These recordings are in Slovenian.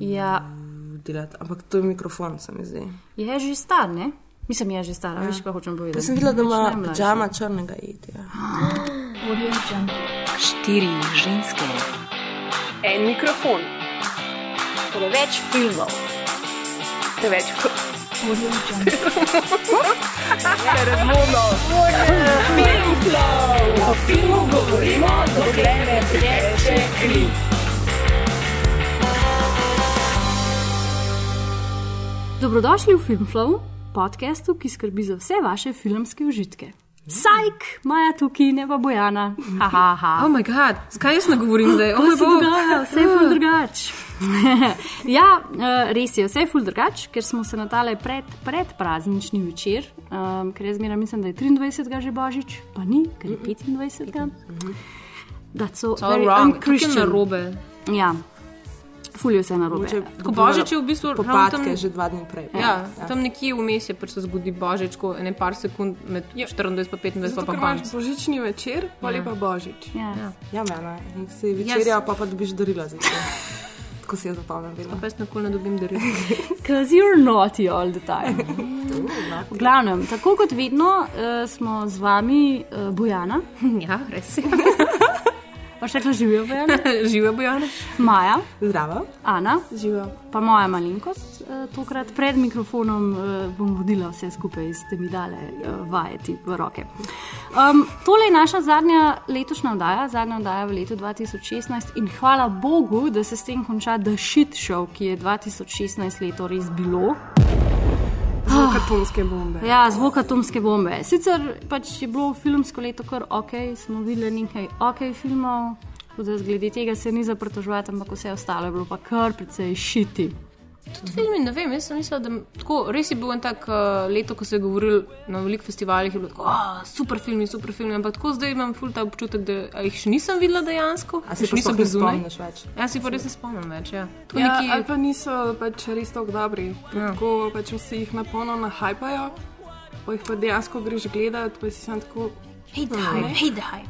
Ja, delati. Ampak to je mikrofon, se mi zdi. je že star, ne? Mislim, je že star, ja. veš, kaj hočem povedati. Jaz sem videla, da ima pijama črnega etija. Štiri ženske, En mikrofon, Preveč filmov. preveč Dobrodošli v Filmflow, podkastu, ki skrbi za vse vaše filmske užitke. Sajk, Maja tukaj, ne pa Bojana. Ha, ha. Oh, moj bog, skaj jaz ne govorim, da Kako oh, se dogaja, vse je ful drugač. ja, eh, res je, vse je ful drugač, ker smo se natale pred, pred praznični večer, um, ker jaz zmeraj mislim, da je 23. že božič, pa ni, ker je 25. That's so It's all very wrong, kako je unchristian. narobe. Ja, ful je narobe. Tako Božič je v bistvu Popadke tam- že dva dni prej. Ja, tam nekje vmes je, pač se zgodi božič, ko ene par sekund med 24 in 25 Zato, pa konc. božični večer, pa ja. pa božič. Ja. Ja. Ja, mena. In si večerja, pa pa dobiš darila za to. Tako si jaz zapomnim. Pa jaz nikoli ne dobim daril. Because you're naughty all the time. V glavnem, tako kot vedno, uh, smo z vami uh, Bojana, ja, res je. pa še rekla živijo Bojana, Žive bojane. Maja, Zdravo. Ana, Živijo. pa moja malenkost. Uh, tokrat pred mikrofonom uh, bom vodila vse skupaj, ste mi dale uh, vajeti v roke. Um, tole je naša zadnja letošnja oddaja, zadnja oddaja v letu 2016 in hvala Bogu, da se s tem konča The Shit Show, ki je 2016 leto res bilo. Zvok atomske bombe. Ja, zvok atomske bombe. Sicer pač je bilo filmsko leto kar ok, smo videli nekaj ok filmov, da glede tega se ni zaprtožovati, ampak vse ostalo je bilo pa kar precej šiti. Tudi filmi, ne vem, jaz sem mislila, da tako, res je bil en tak uh, leto, ko se je govoril na velikih festivalih, je bilo tako, oh, super filmi, super filmi, ampak tako zdaj imam ful ta občutek, da a jih še nisem videla dejansko. A si še nisem zunaj. Jaz si pa res ne spomnim več. Ja. Tako Ja, neki- ali pa niso pač res tako dobri. Ja. Tako pač vsi jih napolno nahajpajo, pa jih pa dejansko greš gledati, pa si sam tako. Hej, daj, hej, daj.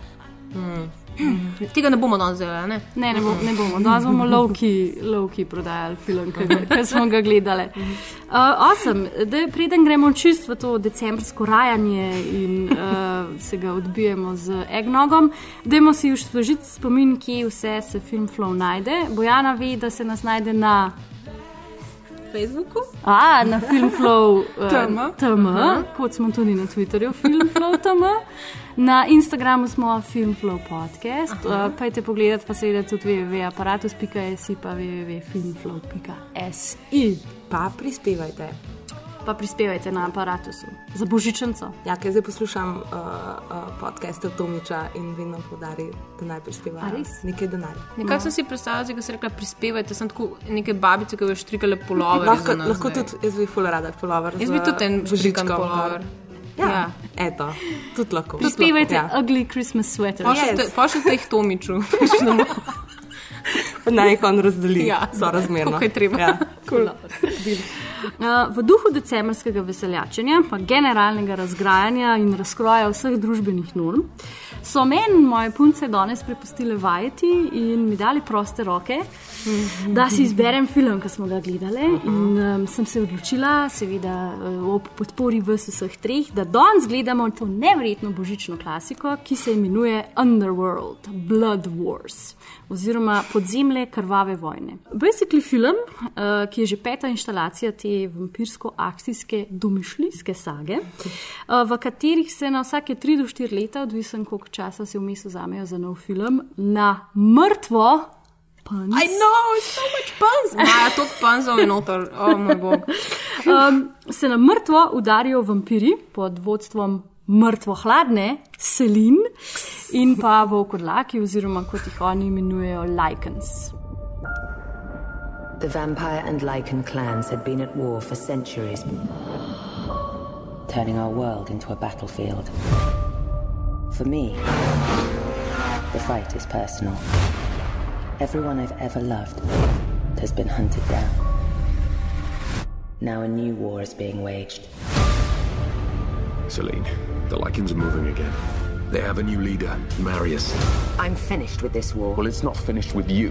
Tega ne bomo danes zdaj, ne? Ne, ne, bo, ne bomo, danes bomo lovki, lovki prodajali film, ki smo ga gledali. Uh, osem, da preden gremo čist v to decembrsko rajanje in uh, se ga odbijemo z egnogom, dajmo si už složiti spomin, kje vse se film Flow najde. Bojana ve, da se nas najde na Facebooku? A, na Filmflow TM. uh, TM, kot smo tudi na Twitterju, Filmflow TM. Na Instagramu smo Filmflow podcast, uh, pejte pogledat pa seveda tudi www.aparatus.si pa www.filmflow.si. Pa prispevajte. Pa prispevajte na aparatusu za božičnico. Ja, ker zdaj poslušam uh, uh, podcaste Tomiča in vedno podari, da naj A prispevajo res? nekaj denarja. Nekako sem si predstavljala, da si rekla, prispevajte, sem tako neke babice, ki bi štrikale polovere. Lahko, za nas lahko tudi, jaz bi ful rada polover. Jaz bi tudi en štrikan polover. Ja, Ja. ja. eto, tudi lahko. Prispevajte Ja. ugly Christmas sweater. Pošljite Yes. pošljite jih Tomiču. Naj jih on razdeli, Ja, so razmerno. tako je treba. Ja. Uh, v duhu decembrskega veseljačenja, pa generalnega razgrajanja in razkroja vseh družbenih norm, so meni moje punce danes prepustile vajeti in mi dali proste roke, da si izberem film, ki smo ga gledali. In um, sem se odločila, seveda uh, ob podpori vas vseh treh, da danes gledamo to nevrjetno božično klasiko, ki se imenuje Underworld, Blood Wars. Oziroma podzemlje krvave vojne. Basically film, uh, ki je že peta instalacija te vampirsko-akcijske domišljijske sage, uh, v katerih se na vsake 3 do 4 leta, odvisen koliko časa se vmes vzamejo za nov film, na mrtvo. Punz, I know, it's so much puns. Maja, toliko punzov je noter, oh, moj bog. um, se na mrtvo udarijo vampiri pod vodstvom mrtvo hladne, Selin in pa volkodlaki, oziroma kot jih oni imenujejo, Lycans. The vampire and lichen clans had been at war for centuries, turning our world into a battlefield. For me, the fight is personal. Everyone I've ever loved has been hunted down. Now a new war is being waged. Celine, the lichens are moving again. They have a new leader, Marius. I'm finished with this war. Well, it's not finished with you.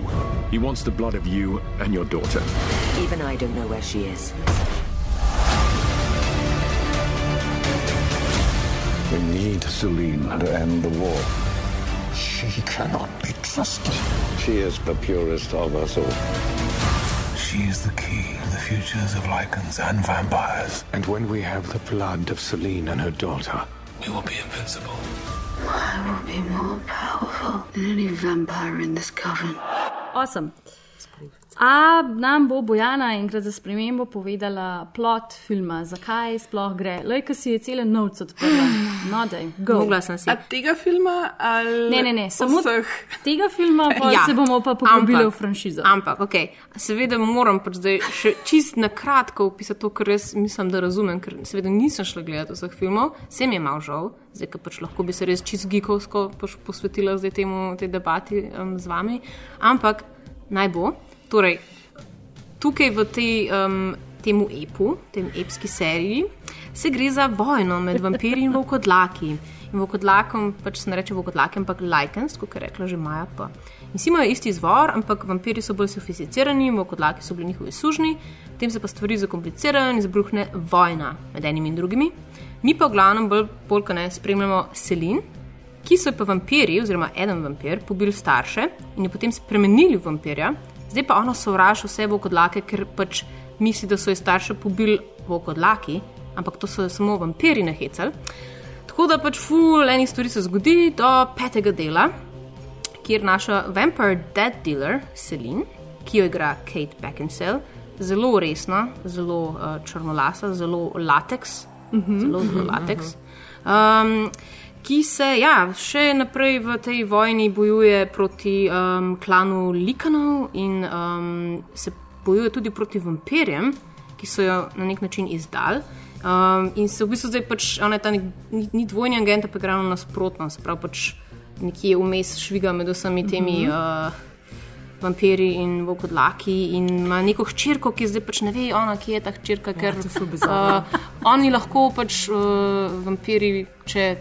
He wants the blood of you and your daughter. Even I don't know where she is. We need Celine to end the war. She cannot be trusted. She is the purest of us all. She is the key to the futures of lichens and vampires. And when we have the blood of Celine and her daughter, we will be invincible. I will be more powerful than any vampire in this coven. Awesome. A nam bo Bojana enkrat za spremembo povedala plot filma, zakaj sploh gre. Lej, ki si je cele novce odprla. No, daj, go. Mogla sem si. A tega filma ali Ne, ne, ne, samo vseh? tega filma, pa ja, se bomo pa poglobili v franšizo. Ampak, ok, seveda moram pač zdaj še čist na kratko opisati to, kar res mislim, da razumem, ker seveda nisem šla gledati vseh filmov, sem je mal žal, zdaj pa pač lahko bi se res čist gikovsko posvetila zdaj temu, tej debati um, z vami. Ampak naj bo. Torej, tukaj v tej, um, temu epu, tem epski seriji, se gre za vojno med vampiri in volkodlaki. In volkodlakom, pač se ne reče volkodlaki, ampak lajkens, kot je rekla že Maja. Pa. In vsi imajo isti izvor, ampak vampiri so bolj sofisticirani, volkodlaki so bili njihovi sužni, potem se pa stvari zakomplicirajo in izbruhne vojna med enimi in drugimi. Mi pa v glavnem bolj polk ne spremljamo Selin, ki so pa vampiri, oziroma eden vampir, pobili starše in jo potem spremenili v vampirja. Zdaj pa ona sovraži vse volkodlake, ker pač misli, da so jo starše pobili volkodlaki, ampak to so jo samo vampiri nahecali. Tako da pač ful enih stvari se zgodi do petega dela, kjer naša Vampire Dead Dealer, Celine, ki jo igra Kate Beckinsale, zelo resna, zelo uh, črnolasa, zelo lateks, mm -hmm. zelo, zelo lateks. Um, Ki se ja, še naprej v tej vojni bojuje proti um, klanu Likanov in um, se bojuje tudi proti vampirjem, ki so jo na nek način izdali. Um, in se v bistvu zdaj pač, ona je ta nek, ni, ni dvojni agent, ampak ravno nasprotno, se pravi pač nekje vmes šviga med vsemi temi. Mm -hmm. uh, Vampiri in vokodlaki, in ima neko hčerko, ki zdaj pač ne ve, ona, kje je ta hčerka, ker uh, oni lahko pač uh, vampiri, če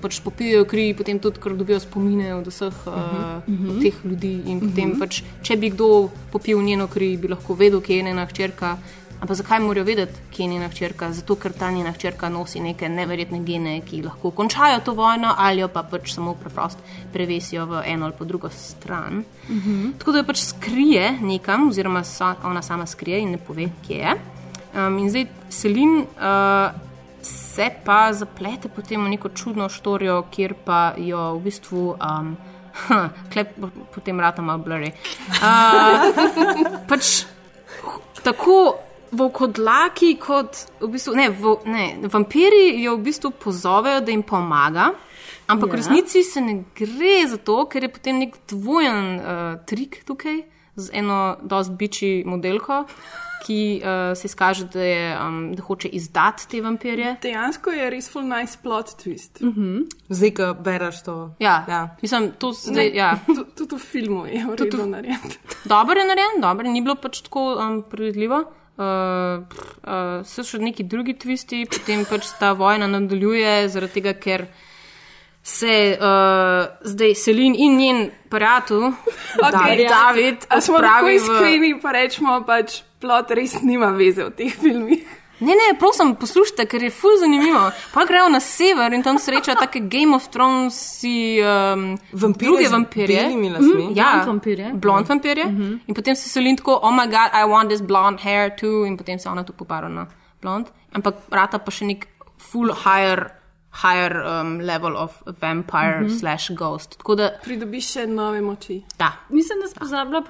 pač popijajo kri, potem tudi, ker dobijo spomine od vseh uh, uh -huh. teh ljudi. In uh -huh. potem, pač, če bi kdo popil njeno kri, bi lahko vedel, kje je njena hčerka. Ampak zakaj morajo vedeti, kje je njena hčerka? Zato, ker ta njena hčerka nosi neke neverjetne gene, ki lahko končajo to vojno, ali jo pa pač samo preprosto prevesijo v eno ali pa drugo stran. Uh -huh. Tako da jo pač skrije nekam, oziroma sa, ona sama skrije in ne pove, kje je. Um, in zdaj Selin. Uh, se pa zaplete potem v neko čudno štorijo, kjer pa jo v bistvu. Um, Klep, potem rata malo blurry. Uh, pač tako volkodlaki, kot v bistvu, ne, v, ne, vampiri jo v bistvu pozovejo, da jim pomaga, ampak ja. v resnici se ne gre za to, ker je potem nek dvojen uh, trik tukaj z eno dosti biči modelko ki uh, se izkaže, da, je, um, da hoče izdati te vampirje. Dejansko je res full nice plot twist. Mm -hmm. Zdaj, ko bereš to. Ja, ja. mislim, to zdaj. Ne, Ja. Tudi v filmu je vredno narediti. Dobro je narejen, dobro, ni bilo pač tako um, predvidljivo. Uh, uh, so še neki drugi twisti, potem pač ta vojna nadaljuje, zaradi tega, ker se uh, zdaj Selin in njen prijatelj, Okay. David, A smo tako odpravi v- iskreni, pa rečemo, pač plot res nima veze v teh filmih. Ne, ne, prosim, poslušajte, ker je fuz zanimivo. Pa grejo na sever in tam srečajo take Game of Thrones, um, Vampirje druge vampirje. Mhm, ja, Blond vampirje. Blond vampirje. Mm -hmm. In potem se selin tako, oh my god, I want this blonde hair too. In potem se ona tu popara na blond. Ampak rata pa še nek full higher, higher um, level of vampire mm -hmm. slash ghost. Tako da, Pridobiš še nove moči. da. Mislim, da sem pozabila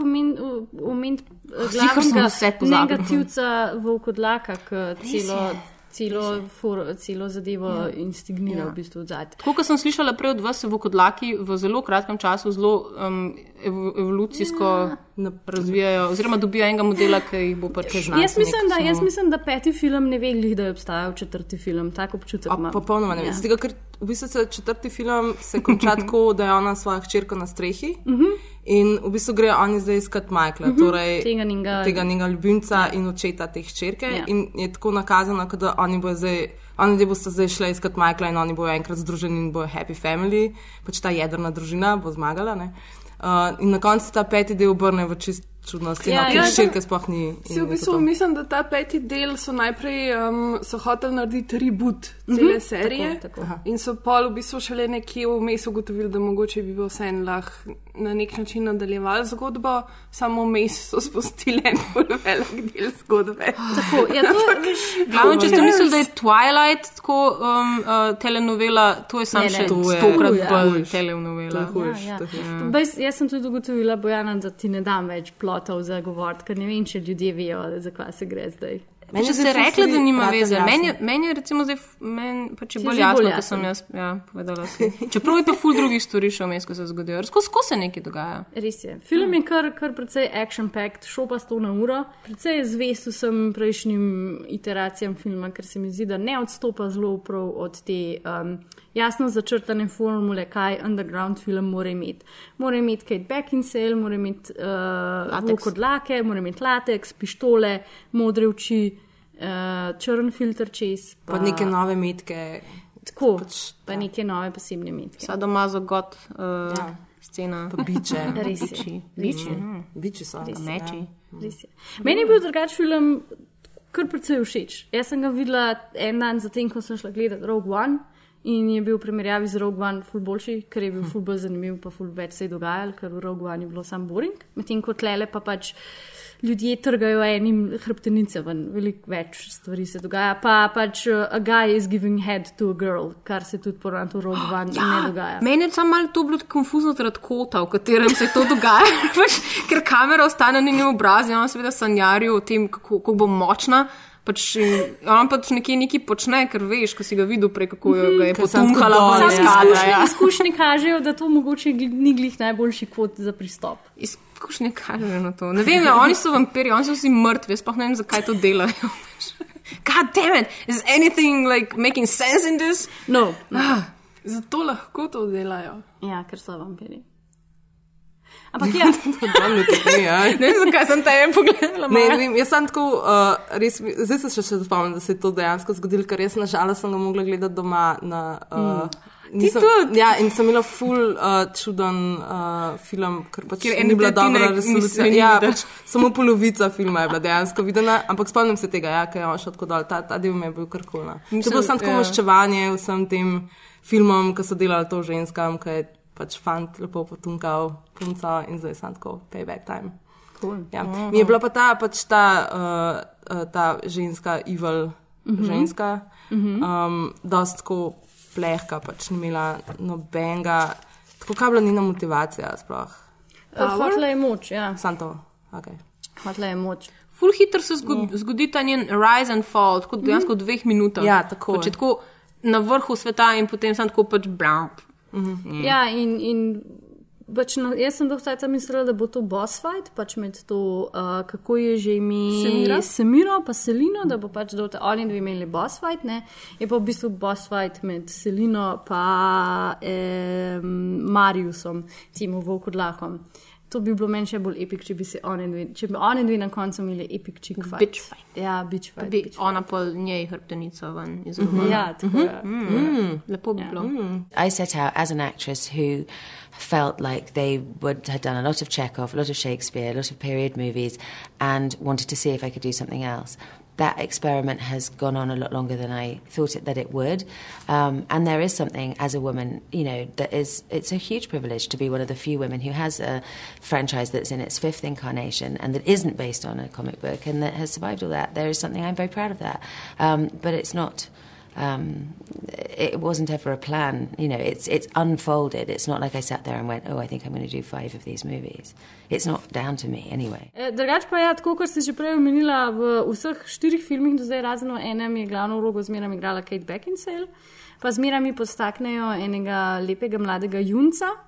omeniti Sicer sem glavnega vse pozabila. negativca volkodlaka, ki celo, celo, for, celo zadevo ja. instignira ja. v bistvu odzad. Tako kot sem slišala prej od vas, se vokodlaki v zelo kratkem času zelo um, ev evolucijsko ja. razvijajo, oziroma dobijo enega modela, ki jih bo pač znal. Jaz mislim, da, jaz mislim, da peti film ne ve, glih, da je obstajal četrti film. Tak občutek imam. popolnoma ne vem. Ja. Ja. V bistvu se četrti film se konča tako, da je ona svojo hčerko na strehi. Uh -huh. In v bistvu grejo oni zdaj iskat Michaela, uh -huh. torej Tega njega- tega njega ljubimca in očeta te hčerke. Ja. Ja. In je tako nakazano, da oni bodo zdaj. Oni ljudje bodo zdaj šli iskat Michaela in oni bodo enkrat združeni in bodo happy family, pač ta jedrna družina bo zmagala. ne. Uh, in na koncu ta peti del obrne v čist čudno sceno, Ja, ja, ja, širke sploh ni. Si in v bistvu mislim, da ta peti del so najprej um, so hoteli narediti reboot cele mm -hmm. serije. tako, tako. In so pol v bistvu šele nekje vmes ugotovili, da mogoče bi bil vseeno lahko na nek način nadaljeval zgodbo, samo vmes so spustili en bolj velik del zgodbe. Tako, ja, to je, Glavno, če ste mislili, da je Twilight tako um, uh, telenovela, to je samo še stokrat Ja. bolj To telenovela. je hujš, Ja, to je hujš. ja. Bejs, jaz sem tudi ugotovila, Bojana, da ti ne dam več plotov za govoriti, ker ne vem, če ljudje vejo, za kaj se gre zdaj. Meni Če ste rekli, da nima veze, jasno. meni meni je recimo zdaj, meni pač bolj jasno, bolj kot jasno. sem jaz ja, povedala. sem. Čeprav je pa ful drugih stvari še vmes, ko se zgodijo. Skozi ko se nekaj dogaja. Res je. Film je kar, kar precej action-packed, šel pa sto na uro. Precej je zvest vsem prejšnjim iteracijam filma, ker se mi zdi, da ne odstopa zelo prav od te um, jasno začrtane formule, kaj underground film mora imeti. Mora imeti Kate Beckinsale, mora imeti uh, Lateks. kodlake, mora imeti lateks, pištole, modre oči, uh, črn filter čez. Pa neke nove metke. Tako, pač, pa neke nove posebne metke. Vsa doma za god uh, Ja. scena. Pa biče. Res je. Biči. Biči. Biči so. Meči. Res je. Meni je bil drugač film kar precej všeč. Jaz sem ga videla en dan zatem, ko sem šla gledati Rogue One. In je bil v primerjavi z Rogue One ful boljši, ker je bil ful bolj zanimiv, pa ful več se je dogajalo, ker v Rogue One je bilo sam boring. Medtem ko tlele pa pač ljudje trgajo enim hrbtenice ven, veliko več stvari se dogaja. Pa pač uh, a guy is giving head to a girl, kar se tudi po v Rogue One ja. ne dogaja. Meni je samo malo to bilo konfuzno zaradi kota, v katerem se to dogaja, pač, ker kamera ostane na njenem obrazu in on seveda sanjarijo o tem, kako, kako bo močna. Pač, on pač nekje nekaj počne, ker veš, ko si ga videl prej, kako jo ga je sem potunkala dol, iz ja. Izkušnje, Ja. izkušnje kažejo, da to mogoče ni glih najboljši kot za pristop. Izkušnje kažejo na to. Ne vem, ja, oni so vampiri, oni so vsi mrtvi, jaz sploh ne vem, zakaj to delajo. God damn it, is anything like making sense in this? No, Ah, Zato lahko to delajo. ja, ker so vampiri. Ampak ja, Ja. ne vem, zakaj sem te pogledala. Ne, ne vem, jaz sem tako, uh, res, zdaj se še, še spomnim, da se je to dejansko zgodilo, ker res nažalost sem ga mogla gledati doma. Na, uh, Nisem, ja, in sem imela ful uh, čuden uh, film, ker pač Kjer ni bila dobra resolucija. Ja, pač, samo polovica filma je bila dejansko videna, ampak spomnim se tega, ja, ker je on šel tako dol. Ta, ta del mi je bil kar kul. no. To je bilo samo tako ja. maščevanje vsem tem filmom, ki so delali to ženskam, ki je pač fant lepo potunkal punco in zdaj sem tako payback time. cool. Ja. Mi je bila pa ta, pač ta, uh, uh, ta ženska, evil uh -huh. ženska, um, dost tako plehka, pač ni imela nobenega, tako kaj bila njena motivacija sploh. Hotla je moč, ja. Sam to. Okay. Hotla je moč. Ful hitro se zgodi, zgodi ta njen rise and fall, tako dejansko v dveh minutah. Ja, tako Pač je. tako na vrhu sveta in potem sem tako pač blam. Ja, in, in pač na, jaz sem dolgo časa mislila, da bo to boss fight, pač med to, uh, kako je že ime Semira? Semiro, pa Selino, da bo pač do oni dve imeli boss fight, ne? je pa v bistvu boss fight med Selino pa eh, Mariusom, tem Vokodlahom. To bi bilo meni še bolj epik, če bi se oni dve, če bi oni dve na koncu imeli epik chick fight. Bitch fight. Ja, bitch fight. Bi bitch ona pa njej hrbtenico ven fight. izgubila. Mhm. Ja, tako je. Mhm. Mhm. Lepo bi bilo. I set out as an actress who felt like they would had done a lot of Chekhov, a lot of Shakespeare, a lot of period movies, and wanted to see if I could do something else. That experiment has gone on a lot longer than I thought it, that it would, um, and there is something as a woman, you know, that is it's a huge privilege to be one of the few women who has a franchise that's in its fifth incarnation and that isn't based on a comic book and that has survived all that. There is something I'm very proud of that, um, but it's not um, it wasn't ever a plan. You know, it's it's unfolded. It's not like I sat there and went, "Oh, I think I'm going to do five of these movies." It's not down to me anyway. E, Drugač pa je, tako kot ste že prej omenila, v vseh štirih filmih do zdaj, razen v enem, je glavno vlogo zmeraj igrala Kate Beckinsale, pa zmeraj mi postaknejo enega lepega mladega junca.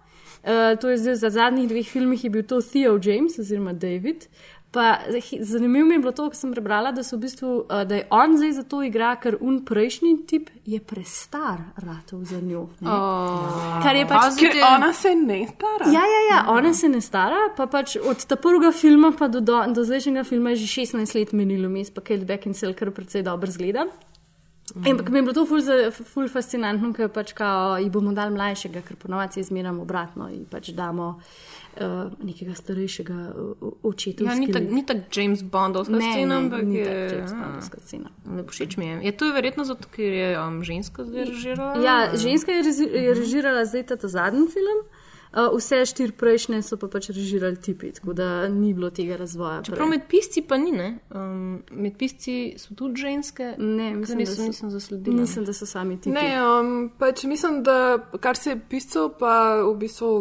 Uh, to je zdaj za zadnjih dveh filmih je bil to Theo James oziroma David. Pa, zanimivo mi je bilo to, ko sem prebrala, da, v bistvu, uh, da je on zdaj za to igra, ker un prejšnji tip je prestar ratov za njo. ne. Kar je pač. Ker ona se ne stara. Ja, ja, ja, ona se ne stara, pa pač od ta prvega filma pa do, do, do zdajšnjega filma je že 16 let minilo, mes pa Kate Beckinsale kar precej dobro zgleda. Ampak mi je bilo to ful, ful fascinantno, ker pač kao, ji bomo dali mlajšega, ker ponovadi zmeramo obratno in pač damo uh, nekega starejšega uh, očeta. Ja, ni tako tak James Bondovska ne, scena, ampak ni je. tako James ja, Bondovska scena. Ne všeč mi je. Je to verjetno zato, ker je um, ženska zdaj režirala? Ja, ženska je, rezi, je režirala zdaj ta, ta zadnji film. Uh, vse štiri prejšnje so pa pač režirali tipi, tako da ni bilo tega razvoja. Čeprav med pisci pa ni, ne? Um, med pisci so tudi ženske. Ne, mislim, da nisem, so- nisem zasledila. Mislim, da so sami tipi. Ne, um, pač mislim, da kar se piscev, pa v bistvu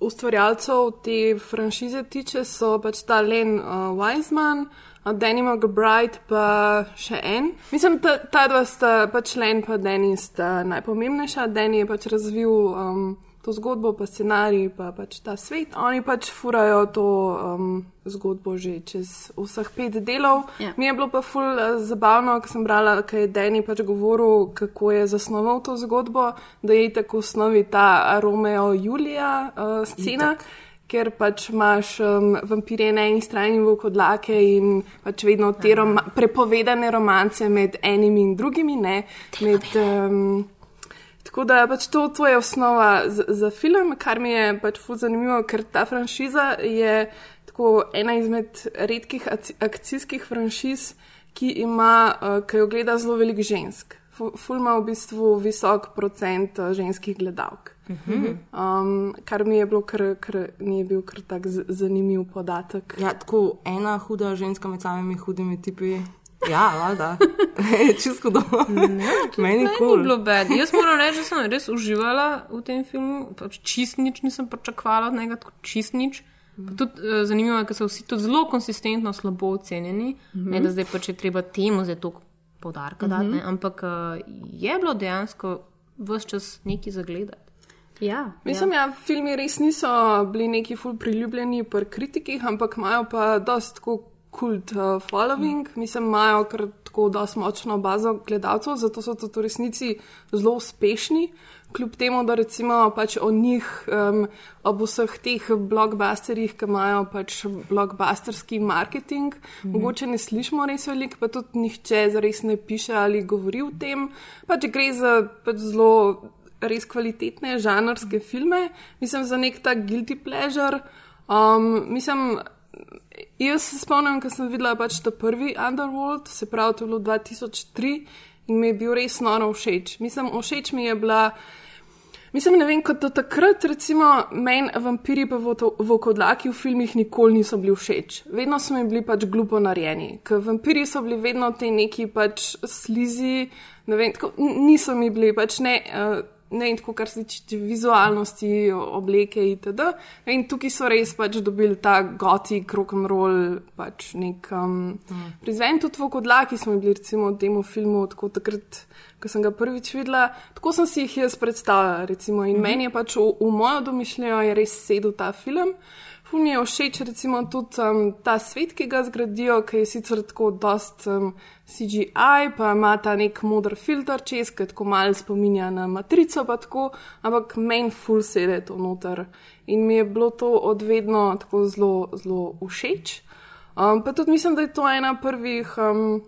ustvarjalcev te franšize tiče, so pač ta Len uh, Wiseman, uh, Danny McBride, pa še en. Mislim, ta, ta dva sta, pač Len pa Danny sta najpomembnejša. Danny je pač razvil um, to zgodbo, pa scenarij, pa pač ta svet. Oni pač furajo to um, zgodbo že čez vseh pet delov. Ja. Mi je bilo pa ful uh, zabavno, ko sem brala, kaj je Danny pač govoril, kako je zasnoval to zgodbo, da je tako osnovi ta Romeo Julija uh, scena. Ker pač imaš um, vampirje na eni strani in vokodlake in pač vedno te roma prepovedane romance med enimi in drugimi, ne. Med, um, tako da pač to, to je osnova za, za film, kar mi je pač ful zanimivo, ker ta franšiza je tako ena izmed redkih akcijskih franšiz, ki ima, uh, ki jo gleda zelo veliko žensk. Fu- Ful ima v bistvu visok procent uh, ženskih gledalk. Um, kar mi je bilo, kar, kar mi je bil kar tak zanimiv podatek. Ja, tako ena huda ženska med samimi hudimi tipi. Ja, valjda. Čisto dobro. Meni kul. ni bilo bed. Jaz moram reči, da sem res uživala v tem filmu. Pač čist nič nisem pričakovala od njega, tako čist nič. Pa Tudi, uh, zanimivo je, ker so vsi tudi zelo konsistentno slabo ocenjeni. Mm -hmm. Ne, da zdaj pač je treba temu zdaj toliko podarka mm -hmm. dati, ne, ampak uh, je bilo dejansko vse čas neki zagledati. Ja, Mislim, ja. Ja, filmi res niso bili neki ful priljubljeni pri kritikih, ampak imajo pa dost tako kult uh, following, mislim, imajo kar tako dost močno bazo gledalcev, zato so tudi v resnici zelo uspešni. Kljub temu, da recimo pač o njih, um, ob vseh teh blockbusterjih, ki imajo pač blockbusterski marketing, mm -hmm. mogoče ne slišimo res veliko, pa tudi nihče zares ne piše ali govori o tem. Pač gre za pač zelo res kvalitetne žanrske filme, mislim za nek tak guilty pleasure. Um, mislim, jaz se spomnim, ko sem videla pač ta prvi Underworld, se pravi, to je bilo 2003 in mi je bil res noro všeč. Mislim, všeč mi je bila. Mislim, ne vem, kot do takrat, recimo, meni vampiri pa vokodlaki v filmih nikoli niso bili všeč. Vedno so mi bili pač glupo narejeni, ker vampiri so bili vedno ti neki pač slizi, ne vem, tako, niso mi bili pač ne. Uh, Ne, in tako, kar se tiče vizualnosti, obleke itd. In tukaj so res pač dobili ta gotik, rock and roll, pač nek um, mm. prizven. Tudi vokodlaki smo bili recimo v tem filmu, tako takrat, ko sem ga prvič videla, tako sem si jih jaz predstavljala. Recimo. In mm. meni je pač v, v mojo domišljijo je res sedel ta film. Ful mi je všeč recimo tudi um, ta svet, ki ga zgradijo, ki je sicer tako dost um, CGI, pa ima ta nek modr filter čez, ki tako malo spominja na matrico, pa tako, ampak meni ful sede to noter. In mi je bilo to odvedno tako zelo, zelo všeč. Um, pa tudi mislim, da je to ena prvih. Um,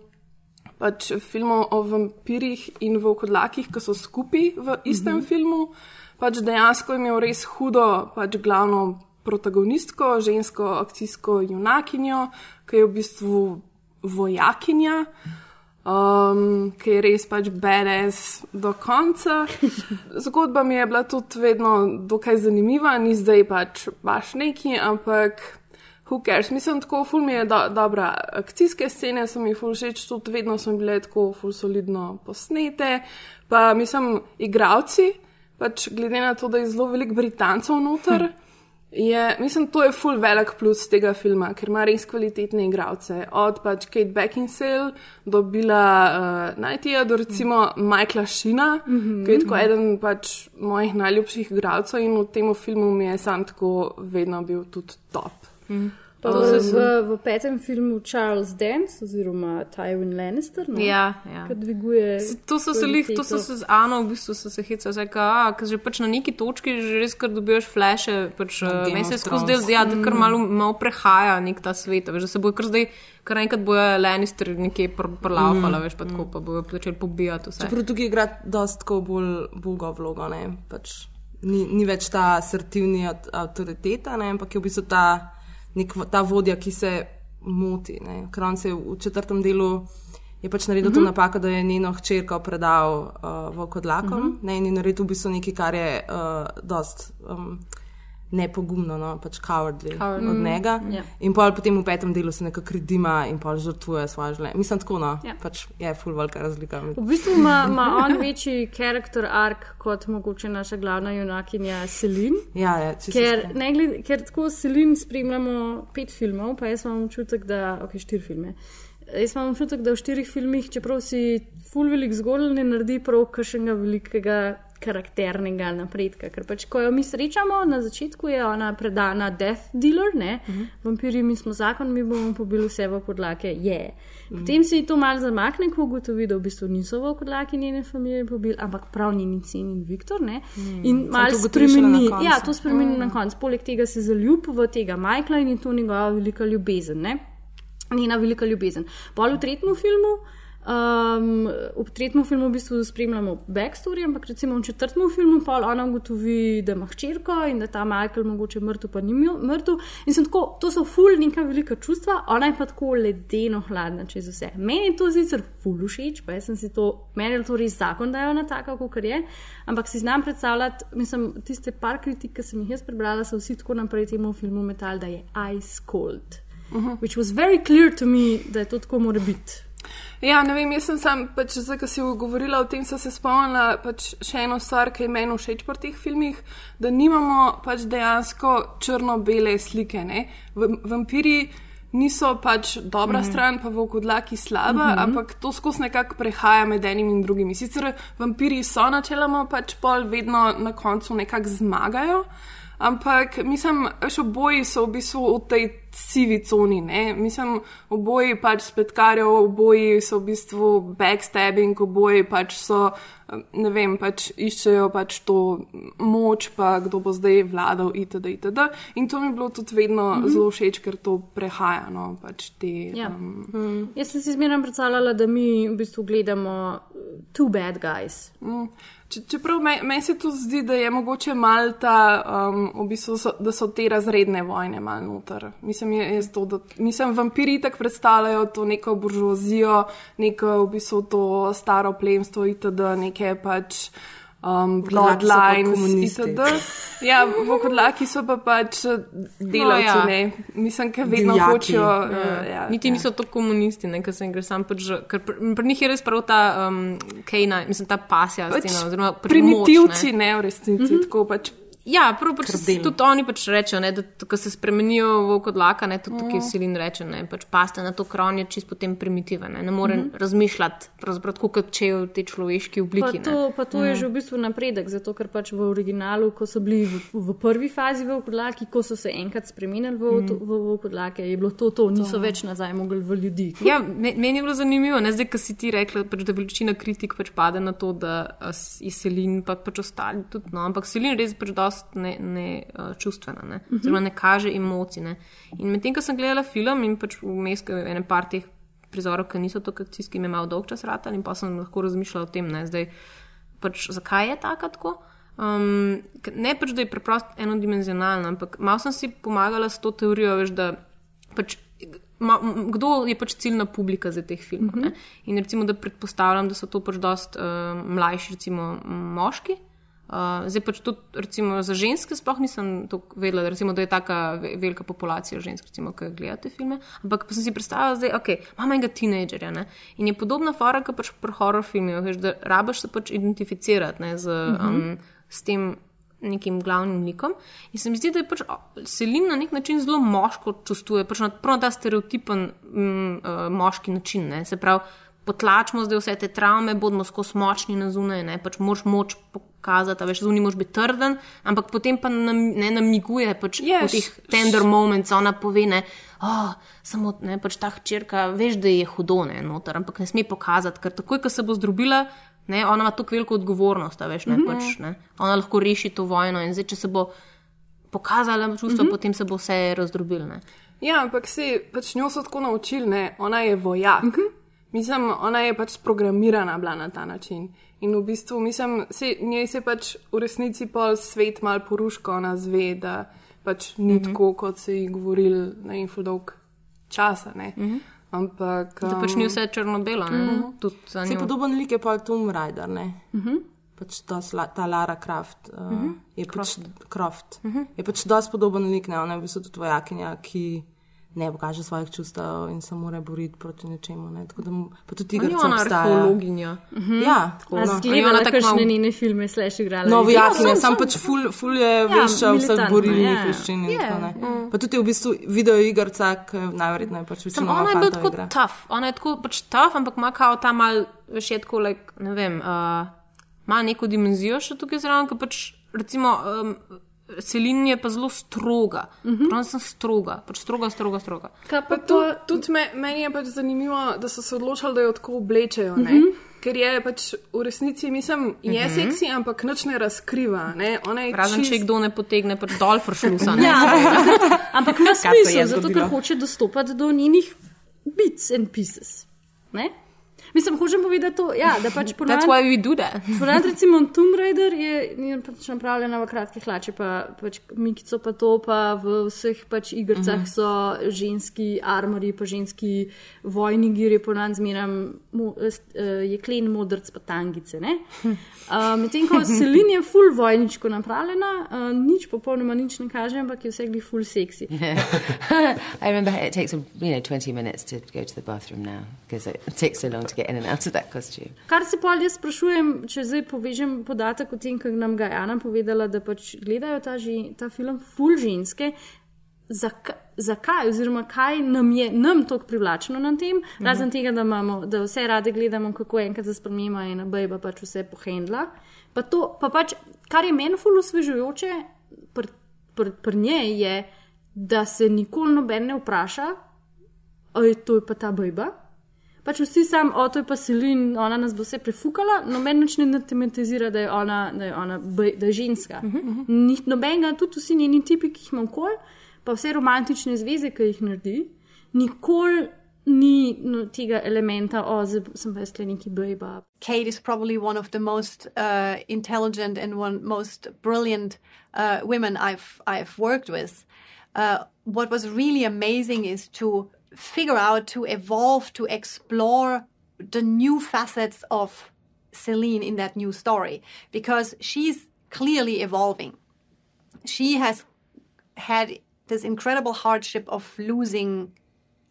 pač filmov o vampirjih in vokodlakih, ki so skupaj v istem mm -hmm. filmu. Pač dejansko je imel res hudo, pač glavno protagonistko, žensko akcijsko junakinjo, ki je v bistvu vojakinja. Um, ki je res pač BDS do konca. Zgodba mi je bila tudi vedno dokaj zanimiva, ni zdaj pač baš neki, ampak who cares. Mislim, tako ful mi je do, dobra. Akcijske scene so mi ful všeč, tudi vedno so bile tako ful solidno posnete. Pa mislim, igravci, pač glede na to, da je zelo veliko Britancev noter. Je, mislim, to je full velik plus tega filma, ker ima res kvalitetne igralce. Od pač Kate Beckinsale do Bila uh, Najtija do recimo Michaela Šina, mm -hmm. ki je tako eden pač mojih najljubših igralcev in v tem filmu mi je sam tako vedno bil tudi top. Mm. Pa To se- v, v petem filmu Charles Dance oziroma Tywin Lannister, ne, Ja, ja. dviguje. Se- To so se lih, to so se z Ano, v bistvu so se hecali, ker že pač na neki točki že res kar dobivaš fleše, pač Game meni se skozi del, ja, da kar malo, malo prehaja nek ta svet, a veš, da se bojo kar zdaj, kar enkrat bojo Lannister nekje pr- prlaufala, veš, pa tako, pa bojo začeli pobijati vse. Čeprav tukaj igra dosti tako bolj boga vlogo, ne? Pač ni, ni več ta asertivni avt- avtoriteta, ne? ampak je v bistvu ta, nek, v- ta vodja, ki se moti. ne. Ker on se je v četrtem delu je pač naredil mm -hmm. to napako, da je njeno hčerko predal uh, vokodlakom mm -hmm. ne, in je naredil v bistvu nekaj, kar je uh, dost. Um, Nepogumno, no, pač cowardly Cowardly. od njega. Ja. In pol potem v petem delu se nekako redima in pol žrtvuje svoje življenje. Mislim, tako no, Ja. pač je full velika razlika. V bistvu ima, ima on večji karakter ark kot mogoče naša glavna junakinja Selin. Ja, ja, če se Ker, ne, gled, ker tako Selin spremljamo pet filmov, pa jaz imam občutek, da ok, štiri filme. Jaz imam občutek, da v štirih filmih, čeprav si full velik zgolj, ne naredi prav kakšnega velikega karakternega napredka. Ker pač, ko jo mi srečamo, na začetku je ona predana Death Dealer, ne, uh -huh. vampiri, mi smo zakon, mi bomo pobili vse v podlake, je. Yeah. Potem si to malo zamakne, ko ugotovi, da v bistvu niso v podlaki njene familije pobili, ampak prav njeni cen in Viktor, ne. In malo to ugotovi šele na spremeni, ja, to spremeni na koncu. Poleg tega se zaljub v tega Majkla in je to njegova velika ljubezen. Ne? Njena velika ljubezen. Pol v tretjem filmu. Um, v tretjem filmu v bistvu spremljamo backstory, ampak recimo v četrtem filmu pol ona ugotovi, da ima hčerko in da ta Michael mogoče mrtev, pa ni mrtev. In sem tako, to so ful neka velika čustva, ona je pa tako ledeno hladna čez vse. Meni je to sicer ful všeč, pa jaz sem si to, meni je to res zakon, da je ona taka, kot je, ampak si znam predstavljati, mislim, tiste par kritik, ki sem jih jaz prebrala, so vsi tako naprej temu filmu metal, da je ice cold. Uh -huh. Which was very clear to me, da je to tako mora biti. Ja, ne vem, jaz sem sam, pač, zdaj, ko si govorila o tem, sem se spomnila pač še eno stvar, ki je meni všeč pri teh filmih, da nimamo pač dejansko črno-bele slike. Ne? V, vampiri niso pač dobra mm. stran, pa vokodlaki slaba, mm -hmm. ampak to skozi nekako prehaja med enim in drugim. Sicer vampiri so načeloma pač pol vedno na koncu nekako zmagajo. Ampak, mislim, veš, oboji so v bistvu v tej sivi coni. Ne? Mislim, oboji pač spletkarijo, oboji so v bistvu backstabbing, oboji pač so, ne vem, pač iščejo pač to moč, pa kdo bo zdaj vladal, itd. itd. In to mi je bilo tudi vedno mm -hmm. zelo všeč, ker to prehaja. No, pač te, Ja. um, Hmm. Jaz sem si zmeraj predstavljala, da mi v bistvu gledamo uh, two bad guys. Mm. Če, čeprav meni men se tu zdi, da je mogoče mal ta, um, v bistvu so, da so te razredne vojne mal noter. Mislim, je to, da, mislim, vampiri tako predstavljajo to neko buržoazijo, neko v bistvu to staro plemstvo itd., neke pač. Um, bloodlines, komunisti. itd. Ja, vokodlaki so pa pač delavci, ja. no, ja. Mislim, ker vedno Divjaki. hočejo. Uh, ja, Niti ja. niso to komunisti, ne, ker sem gre sam pač, ker pri, pri njih je res prav ta um, kejna, mislim, ta pasja Pač scena, oziroma pač primitivci, moč, ne. ne v resnici. Mm -hmm. Tako pač Ja, prav pač tudi oni pač rečejo, ne, da ko se spremenijo v kodlaka, ne, tudi tukaj Silin reče, ne, pač paste na to kron je čist potem primitiven, ne, ne more mm -hmm. razmišljati, pravzaprav tako kot če je v tej človeški Pa obliki. ne. to, pa to je že v bistvu napredek, zato ker pač v originalu, ko so bili v, v prvi fazi v podlaki, ko so se enkrat spremenili v, v, v podlake, je bilo to, to niso več nazaj mogli v ljudi. Ja, me- meni je bilo zanimivo, ne zdaj, ko si ti rekla, pač, da večina kritik pač pade na to, da je Selin pa pač ostali tudi. No, ampak Selin res pač dost ne, ne uh, čustvena, ne, oziroma ne kaže emocij. Ne. In medtem, ko sem gledala film in pač vmes, ko je ene par teh prizorov, ki niso tako akcijski, mi je malo dolg čas rata in pa sem lahko razmišljala o tem, ne, zdaj, pač, zakaj je taka tako. Um, ker ne pač, da je preprosto enodimenzionalna, ampak malo sem si pomagala s to teorijo, veš, da pač, ma, kdo je pač ciljna publika za teh filmov. Uh -huh. In recimo, da predpostavljam, da so to pač dost uh, mlajši, recimo moški. Uh, zdaj pač tudi recimo, za ženske, sploh nisem to vedela, recimo, da je tako velika populacija žensk, recimo, ki gledajo te filme. Ampak pa sem si predstavljala, da okay, imamo enega tinejdžerja ne? in je podobna fora, kot pač pri horror filmih, da rabaš se pač identificirati ne, z, um, s tem nekim glavnim likom. In se mi zdi, da je pač o, Selin na nek način zelo moško čustvuje, pač na, prav ta stereotipen mm, uh, moški način. Ne? Se pravi, potlačimo zdaj vse te travme, bodimo skozi močni na zunaj, ne pač moč moč pokazati, veš, zunaj moš biti trden, ampak potem pa nam, ne namiguje, pač Ja, v teh tender moments, ona pove, ne, oh, samo ne, pač ta hčerka, veš, da je hudo, ne, noter, ampak ne sme pokazati, ker takoj, ko se bo zdrobila, ne, ona ima tako veliko odgovornost, a veš, ne, Mhm. pač, ne, ona lahko reši to vojno in zdaj, če se bo pokazala čustva, potem se bo vse razdrobil. Ja, ampak se pač njo so tako naučili, ne? ona je vojak. Uh -huh. Mislim, ona je pač programirana bila na ta način. In v bistvu, mislim, se, njej se pač v resnici pol svet mal poruško, ona zve, da pač ni uh -huh. tako, kot se ji govorili na info dolg časa. Uh -huh. Ampak. Da pač ni um, vse črno-belo, ne, tudi za Se podoben lik je pa Tomb Raider, ne? Mhm. -huh. Pač ta, ta Lara Croft uh, uh -huh. je pač Croft. Uh -huh. Je pač dosti podoben lik, ne? Ona je v bistvu tudi vojakinja, ki ne pokaže svojih čustev in se mora boriti proti nečemu, ne? Tako da mu- pa tudi Pa ni igrca ona obstaja. arheologinja. Ja, tako, A no. Ona tako kakšne malo- njene filme, slash igrala. No, Ja, vojakinja, sem- sam pač ful, ful je vešča vseh borilnih ja. veščin in Je, tako ne. Pa tudi v bistvu video igrca, ki najverjetneje pač Sam večinoma ona je bila tako igra. tough, ona je tako pač tough, ampak ima kao ta mal, veš, je tako, like, ne vem, uh, ima neko dimenzijo še tukaj zraven, ker pač recimo. Um, Selin je pa zelo stroga, uh -huh. prav sem stroga, pač stroga, stroga, stroga. Kaj pa Pa to? tudi me, meni je pač zanimivo, da so se odločili, da jo tako oblečejo. Uh Mhm. -huh. Ker je pač v resnici, mislim, je uh -huh. seksi, ampak nič ne razkriva. Ne? Ona je Razen čist- če kdo ne potegne, pač dol fršlusa. ne. Ja, ampak ima smisel, zato ker hoče dostopati do njenih bits and pieces. Ne? Mislim, hočem povedati to, ja, da pač That's ponavadi. why we do that. Ponavadi, recimo, Tomb Raider je, je pač napravljena v kratkih hlačah, pa pač mikico pa to, pa v vseh pač igrcah uh -huh. so ženski armori, pa ženski vojni giri, ponad zmeram mo, uh, jeklen modrc pa tangice. ne. Uh, Medtem ko Selin je full vojničko napravljena, uh, nič popolnoma nič ne kaže, ampak je vse glih full seksi. I remember it takes you know 20 minutes to go to the bathroom now because it takes so long to get in and out of that costume. Kar se pa jaz sprašujem, če zdaj povežem podatek o tem, kar nam ga je Ana povedala, da pač gledajo ta, že, ta film full ženske. Zakaj, zakaj, oziroma kaj nam je nam tako privlačno na tem, Mhm. razen tega, da, imamo, da vse rade gledamo, kako enkrat se spremema in bejba pač vse pohendla. Pa to, pa pač, kar je meni fully osvežujoče pri pr, pr njej, je, da se nikoli noben ne vpraša, ali to je pa ta bejba. Pač vsi sam, o to je pa Selin, ona nas bo vse prefukala, noben nič ne tematizira, da je ona, da je, ona da je ženska. Uh -huh. Ni nobenega, tudi vsi njeni tipi, ki jih ima okoli, pa vse romantične zveze, ki jih naredi, nikoli ni no, tega elementa, o, zdaj sem pa jaz le neki bejba. Kate is probably one of the most uh, intelligent and one most brilliant uh, women I've I've worked with. Uh, what was really amazing is to figure out, to evolve, to explore the new facets of Celine in that new story because she's clearly evolving. She has had this incredible hardship of losing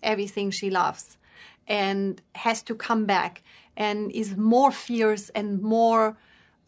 everything she loves and has to come back and is more fierce and more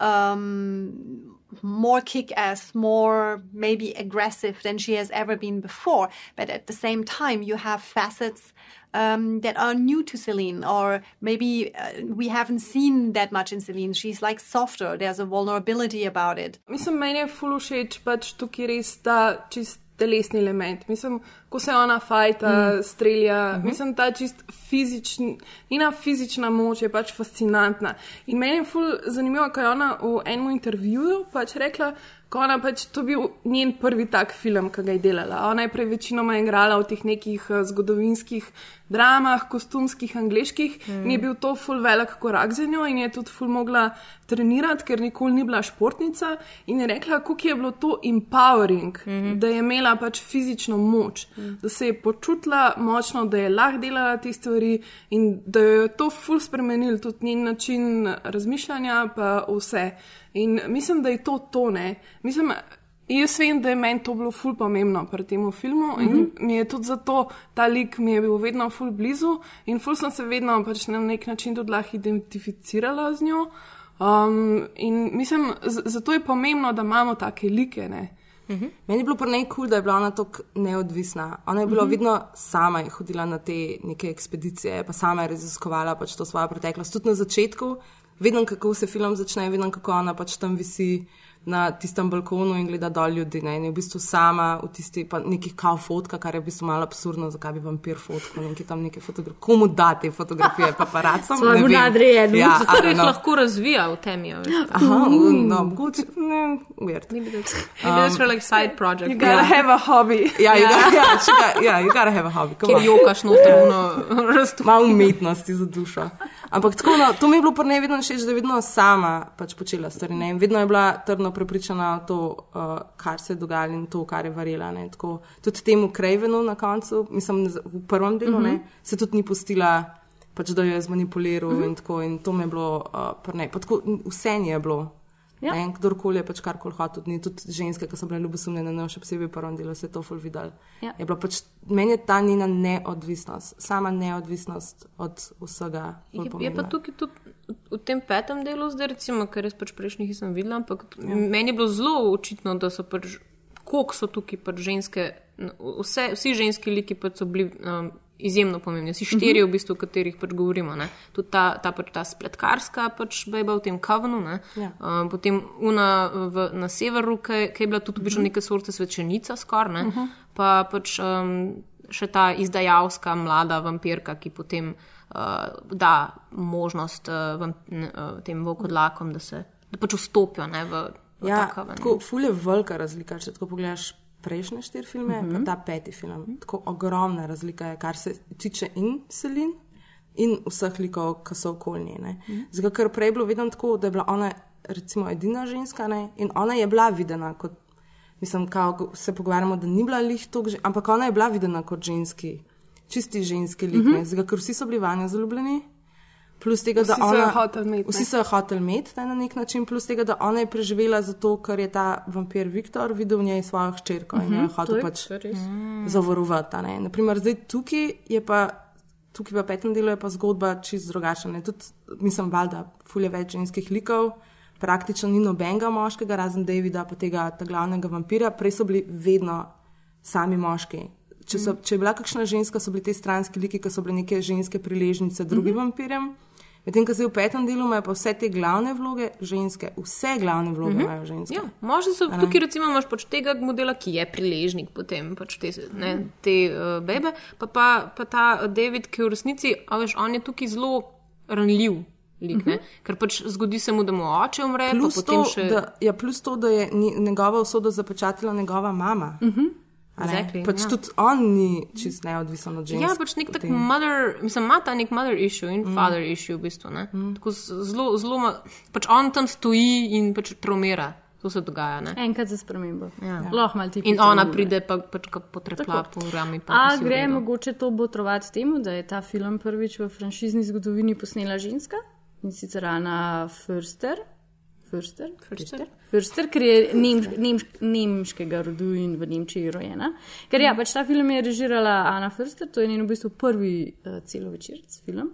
um, more kick-ass more maybe aggressive than she has ever been before. But at the same time you have facets um, that are new to Celine or maybe uh, we haven't seen that much in Celine. She's like softer. There's a vulnerability about it. Mislim, meni je ful všeč pač tukaj res ta čist telesni element. Mislim, ko se ona fajta, mm. strelja, mm -hmm. mislim, ta čist fizična, njena fizična moč je pač fascinantna. In meni je ful zanimivo, kaj je ona v enem intervjuju pač rekla, ko ona pač to bil njen prvi tak film, ki ga je delala. Ona je prej večinoma igrala v teh nekih uh, zgodovinskih dramah, kostumskih, angliških, mm. in je bil to ful velik korak za njo in je tudi ful mogla trenirati, ker nikoli ni bila športnica in je rekla, kako je bilo to empowering, mm -hmm. da je imela pač fizično moč, mm. da se je počutila močno, da je lahko delala te stvari in da jo je to ful spremenil, tudi njen način razmišljanja, pa vse. In mislim, da je to tone. Mislim, Jaz vem, da je meni to bilo ful pomembno pri tem filmu mm -hmm. in mi je tudi zato ta lik mi je bil vedno ful blizu in ful sem se vedno pač na nek način tudi lahko identificirala z njo. Um, in mislim, zato je pomembno, da imamo take like. Ne? Uh -huh. Meni je bilo pri njej kul, cool, da je bila ona tako neodvisna. Ona je bila uh -huh. vedno sama, je hodila na te neke ekspedicije, pa sama je raziskovala pač to svojo preteklost. Tudi na začetku, vedno kako se film začne, vedno kako ona pač tam visi na tistem balkonu in gleda dol ljudi. Ne? In je v bistvu sama v tisti neki kao fotka, kar je v bistvu malo absurdno, zakaj bi vampir fotko, neki tam neke fotografije. Komu dati fotografije, pa paracom? Svoje nadrejeno. Ja, kar jih lahko razvija v temi. Aha, no, mogoče, ne, weird. Maybe that's for like side project. You gotta have a hobby. Ja, you gotta, ja, got, yeah, you gotta have a hobby. Kjer jokaš noter, ono razstopno. Malo umetnosti za dušo. Ampak tako, no, to mi je bilo pri njej vedno všeč, da je vedno sama pač počela stvari. Ne? Vedno je bila trdno prepričana v to, uh, kar se je dogajalo in to, kar je varila. Tako, tudi temu Krajvenu na koncu, mislim, v prvem delu, uh -huh. ne, mhm. se tudi ni pustila, pač, da jo je zmanipuliral uh -huh. in, tako, in to mi je bilo uh, pri njej. Vse je bilo. Ja. Ne, kdorkoli je pač karkoli hotel, tudi, tudi ženske, ki so bile ljubosumljene, ne še posebej v prvem delu, se je to ful videl. Ja. Je pač, meni je ta njena neodvisnost, sama neodvisnost od vsega. Je, je pa tukaj tudi v tem petem delu, zdaj recimo, ker res pač prejšnjih nisem videla, ampak ja. meni je bilo zelo očitno, da so pač, koliko so tukaj pač ženske, vse, vsi ženski liki pač so bili. Um, izjemno pomembni. Vsi štiri, uh -huh. v bistvu, o katerih pač govorimo. Ne? Tudi ta, ta, pač ta spletkarska pač beba v tem kavnu, ja. um, potem una v, na severu, ki je bila tudi uh -huh. neke sorte svečenica, skoraj, uh -huh. pa pač um, še ta izdajalska mlada vampirka, ki potem uh, da možnost uh, vam, uh, tem vokodlakom, da se da pač vstopijo ne, v. Ja, tako fulje velika razlika, če tako pogledaš prejšnje štiri filme, uh -huh. mhm. ta peti film. Uh -huh. Tako ogromna razlika je, kar se tiče in Selin, in vseh likov, ki so okoli nje. Uh mhm. -huh. Zato, ker prej je bilo vedno tako, da je bila ona, recimo, edina ženska ne? in ona je bila videna kot, mislim, kao, se pogovarjamo, da ni bila lih to, ampak ona je bila videna kot ženski, čisti ženski lik, uh -huh. zato, ker vsi so bili vanjo zaljubljeni. Plus tega, vsi da ona, met, vsi so jo hoteli imeti na nek način, plus tega, da ona je preživela zato, ker je ta vampir Viktor videl v njej svojo hčerko uh -huh, in jo je mhm, hotel pač mm. zavarovati. Naprimer, zdaj tukaj je pa, tukaj v petem delu je pa zgodba čist drugačna. Tudi, mislim, valjda, fulje več ženskih likov, praktično ni nobenega moškega, razen Davida, pa tega glavnega vampira, prej so bili vedno sami moški. Če, so, če je bila kakšna ženska, so bili te stranski liki, ki so bile neke ženske priležnice drugim mm -hmm. vampirjem. Medtem, ko se v petem delu imajo pa vse te glavne vloge ženske, vse glavne vloge mm -hmm. imajo ženske. Ja, možno so tukaj, recimo, imaš pač tega modela, ki je priležnik potem pač te, ne, te uh, bebe, pa, pa, pa ta David, ki v resnici, veš, on je tukaj zelo ranljiv. Lik, uh -huh. Ker pač zgodi se mu, da mu oče umre. Plus, to, še... da, ja, plus to, da je njegova usoda zapečatila njegova mama. Uh mhm. -huh. Exactly, pač ja. Tudi on ni čist neodvisen od ženske. Ja, pač nek tak mother, mislim, ima ta nek mother issue in mm. father issue v bistvu. Mm. Tako zelo, zelo, pač on tam stoji in pač traumira. To se dogaja. Ne? Enkrat za spremembo. Ja. Ja. In ona pride pa pač potrepla po rami. A gre mogoče to botrovati temu, da je ta film prvič v franšizni zgodovini posnela ženska in sicer Ana Förster. Förster, Förster. Förster, ker je nemš, nemš, nemškega rodu in v Nemčiji rojena. Ker ja, pač ta film je režirala Ana Förster, to je njen v bistvu prvi uh, celovečerc film.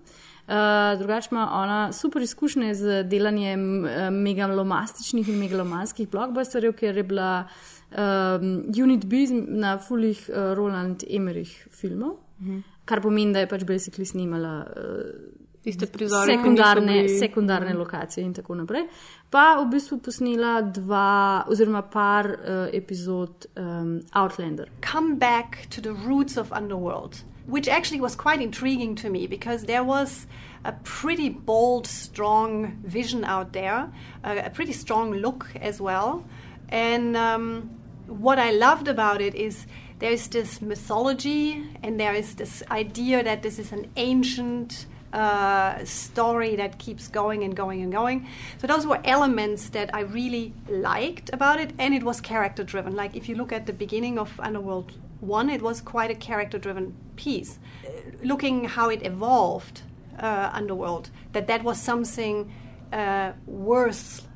Uh, drugače ima ona super izkušnje z delanjem uh, megalomastičnih in megalomanskih blokbusterjev, ker je bila um, Unit B na fulih uh, Roland Emerich filmov, uh mhm. -huh. kar pomeni, da je pač basically snimala. Uh, tiste prizore, sekundarne, bili... sekundarne lokacije in tako naprej. Pa v bistvu posnela dva, oziroma par uh, epizod um, Outlander. Come back to the roots of Underworld, which actually was quite intriguing to me because there was a pretty bold, strong vision out there, uh, a pretty strong look as well. And um, what I loved about it is there's this mythology and there is this idea that this is an ancient uh, story that keeps going and going and going. So those were elements that I really liked about it, and it was character driven. Like if you look at the beginning of Underworld One, it was quite a character driven piece. Uh, looking how it evolved, uh, Underworld, that that was something uh, worth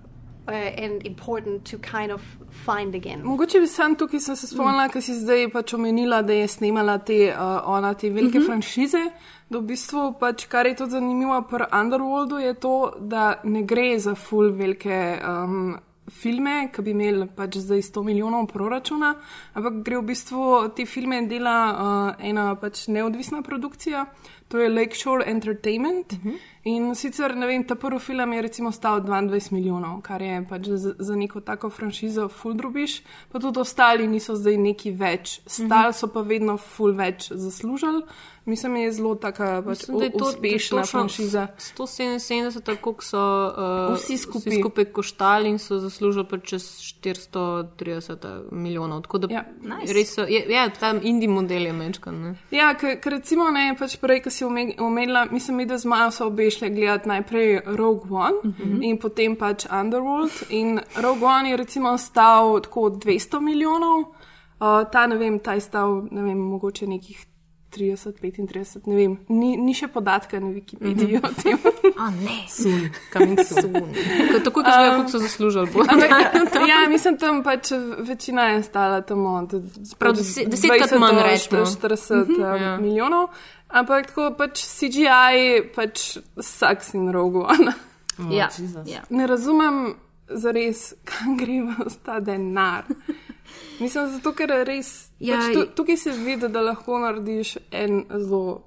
uh, and important to kind of find again. Mogoče bi sam tukaj sem se spomnila, mm. ker si zdaj pač omenila, da je snimala te, uh, ona, te velike mm -hmm. franšize. Da v bistvu, pač, kar je tudi zanimivo pri Underworldu, je to, da ne gre za full velike um, filme, ki bi imeli pač zdaj 100 milijonov proračuna, ampak gre v bistvu te filme dela uh, ena pač neodvisna produkcija, to je Lakeshore Entertainment. Uh -huh. In sicer, ne vem, ta prvi film je recimo stal 22 milijonov, kar je pač za, za neko tako franšizo full drubiš, pa tudi ostali niso zdaj neki več, stali so pa vedno full več zaslužili. Mislim, je zelo taka pač Mislim, je to uspešna točno franšiza. 177, koliko so uh, Vsi skupaj. vsi skupaj koštali in so zaslužili pa čez 430 milijonov. Tako da Ja. nice. res so, je, ja, ta indie model je mečkan. Ne? Ja, ker recimo ne, pač prej, ko si ome- omenila, mislim, mi, da z Majo so obe šle gledati najprej Rogue One uh -huh. in potem pač Underworld. In Rogue One je recimo stal tako 200 milijonov, uh, ta ne vem, ta je stal, ne vem, mogoče nekih 30, 35, ne vem, ni, ni še podatka na Wikipediji uh -huh. o tem. A ne, sun, coming soon. Tako, tako kot že, koliko so zaslužili. bo. ja, mislim, tam pač večina je stala tam od Prav od deset- desetkrat 20 manj, do recimo. 40 um, Ja. milijonov. Ampak tako pač CGI pač sucks in Rogue One. Ja, Jesus. ja. Ne razumem zares, kam gre v ta denar. Mislim, zato ker res. Ja, pač tu, tukaj se vidi, da lahko narediš en zelo.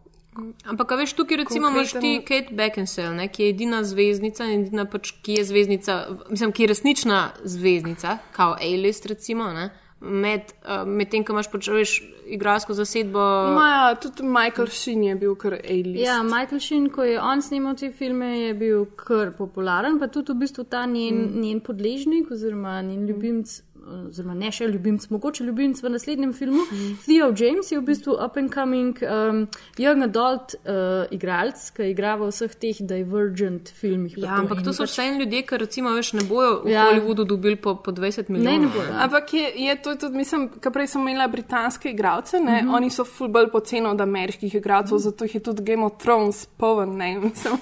Ampak, a veš, tukaj recimo imaš ti Kate Beckinsale, ne, ki je edina zvezdnica, in edina pač, ki je zvezdnica, mislim, ki je resnična zvezdnica, kao A-list recimo, ne, med, uh, med tem, ko imaš pač, veš, igralsko zasedbo. Maja, tudi Michael Sheen je bil kar A-list. Ja, Michael Sheen, ko je on snimal te filme, je bil kar popularen, pa tudi v bistvu ta njen, mm. njen podležnik oziroma njen ljubimc. Oziroma, ne še ljubimc, mogoče ljubimc v naslednjem filmu. Mm. Theo James je v bistvu up and coming um, young adult uh, igralec, ki igra v vseh teh divergent filmih. Ja, ampak to so pač- vse en ljudje, ki recimo, veš, ne bojo v Ja. ja. Hollywoodu dobili po, po 20 Ne, milijonov. ne bojo. Ampak je, je to tudi, mislim, kar prej sem imela britanske igralce, ne, mm -hmm. oni so ful bolj poceni od ameriških igralcev, mm -hmm. zato jih je tudi Game of Thrones poln, ne, mislim.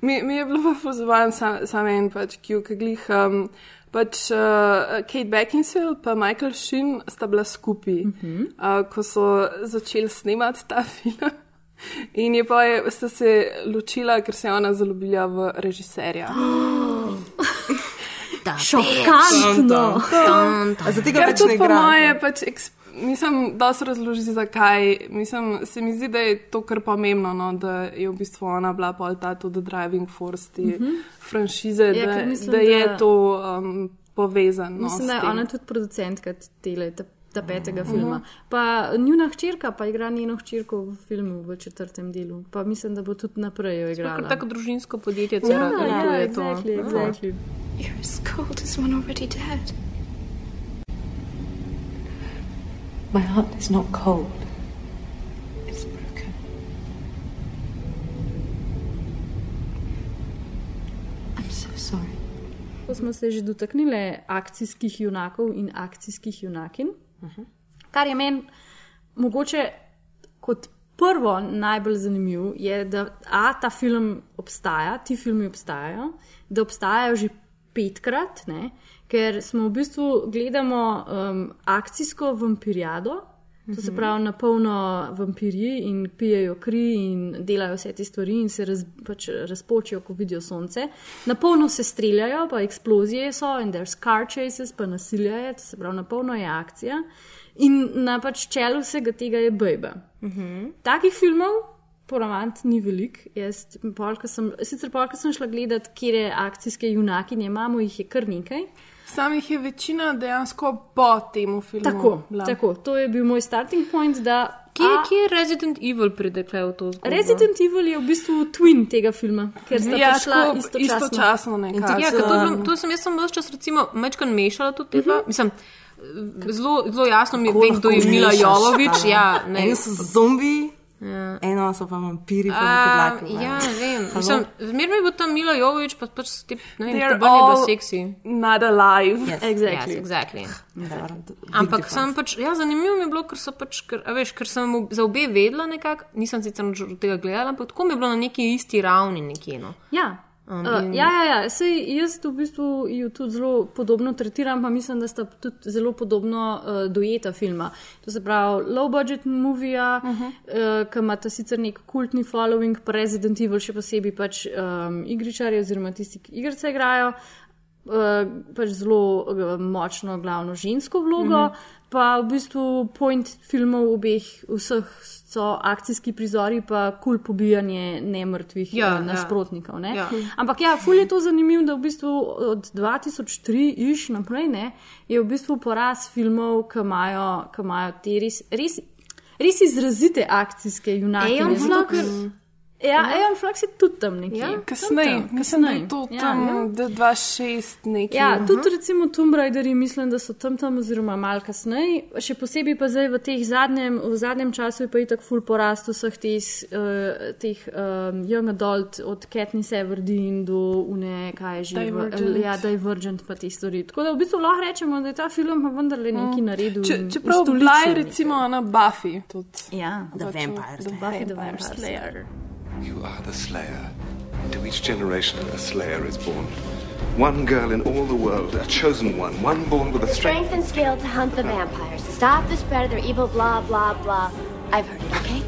Mi, mi je bilo pa pozvan sam, sam en pač, ki je glih. Um, Pač uh, Kate Beckinsale in Michael Sheen sta bila skupaj, uh -huh. uh, ko so začeli snemati ta film. In je pa je, sta se ločila, ker se je ona zalubila v režiserja. Šokantno! A za tega Ker več ne tudi po igra. moje, pač, eks, mislim, da se razloži, zakaj. Mislim, se mi zdi, da je to kar pomembno, no, da je v bistvu ona bila pol ta tudi driving force te mm -hmm. franšize, Ja, da, mislim, da je da- to um, povezano. Mislim, da je ona tudi producentka tele, ta, ta petega uh -huh. filma. Pa njuna hčerka pa igra njeno hčerko v filmu v četrtem delu. Pa mislim, da bo tudi naprej jo igrala. Ker tako družinsko podjetje Ja, celo ja, je to. exactly, exactly. You're as cold as one already dead. My heart is not cold. It's broken. I'm so sorry. Ko smo se že dotaknili akcijskih junakov in akcijskih junakin, uh -huh. kar je meni mogoče kot prvo najbolj zanimivo, je, da A, ta film obstaja, ti filmi obstajajo, da obstajajo že petkrat, ne, ker smo v bistvu gledamo um, akcijsko vampirijado. To se pravi, na polno vampirji in pijejo kri in delajo vse te stvari in se raz, pač razpočijo, ko vidijo sonce. Na polno se streljajo, pa eksplozije so in there's car chases, pa nasilje je, to se pravi, na polno je akcija. In na pač čelu vsega tega je bejba. Uh -huh. Takih filmov, poravant, ni veliko. Jaz, polka sem, sicer polka sem šla gledat, kje akcijske junakinje imamo, jih je kar nekaj. Samih je večina dejansko po tem filmu. Tako, bila. tako, to je bil moj starting point. Da, Kje, a, kje Resident Evil pride tukaj v to zgodbo? Resident Evil je v bistvu twin tega filma, ker sta Ja, tako istočasno. istočasno nekako. Ja, ker to, je bilo- to sem jaz sem vse čas recimo mečkan mešala tudi te dva. Mislim, zelo, zelo jasno mi je, kdo je Mila Jovovič. Ja, ne. Eno so zombi, ja. eno so pa vampiri, pa A, podlaki. ja, ne vem. Mislim, Zmeraj mi bil tam Mila Jovovič, pa pač te, ne vem, te bolj je bilo seksi. Not alive. Yes. Exactly. Yes, exactly. Ampak Ampak sem pač, ja, zanimivo mi je bilo, ker pač, ker, veš, ker sem za obe vedela nekako, nisem sicer od tega gledala, ampak tako mi je bilo na neki isti ravni nekje. No. Ja. Um, Uh, in- ja, ja, ja. Sej, jaz v bistvu jo tudi zelo podobno tretiram, pa mislim, da sta tudi zelo podobno uh, dojeta filma. To se pravi, low budget movie, uh -huh. uh, ki imata sicer nek kultni following, pa Resident Evil še posebej pač um, igričarje oziroma tisti, ki igrice igrajo. Uh, pač zelo uh, močno glavno žensko vlogo, mm -hmm. pa v bistvu point filmov obeh vseh so akcijski prizori, pa kul cool pobijanje nemrtvih Ja, ja, ja. nasprotnikov. Ja. Ja. Ampak ja, ful je to zanimivo, da v bistvu od 2003 iš naprej ne, je v bistvu poraz filmov, ki imajo, ki imajo te res, res, res izrazite akcijske junake. Aeon Zato, Flux? ker- Ja, Aeon Flux je tudi tam nekje. Ja, Kasneje, Tam, tam, mislim, da je kasneje. to Ja, tam, ja. da 2-6 nekaj. Ja, tudi recimo Tomb Raideri mislim, da so tam tam oziroma malo kasneje. Še posebej pa zdaj v, teh zadnjem, v zadnjem času je pa itak full porast vseh teh, uh, teh um, young adult od Katniss Everdeen do une, kaj je že, Divergent. V, ja, Divergent pa te stvari. Tako da v bistvu lahko rečemo, da je ta film pa vendarle nekaj naredil. Če, in čeprav bila je nekaj. recimo ona Buffy tudi. Ja, The Vampire The Slayer. Buffy the Vampire Vampire Slayer. You are the Slayer. To each generation, a Slayer is born. One girl in all the world, a chosen one, one born with a strength. Strength and skill to hunt the vampires, stop the spread of their evil, blah, blah, blah. I've heard it, okay?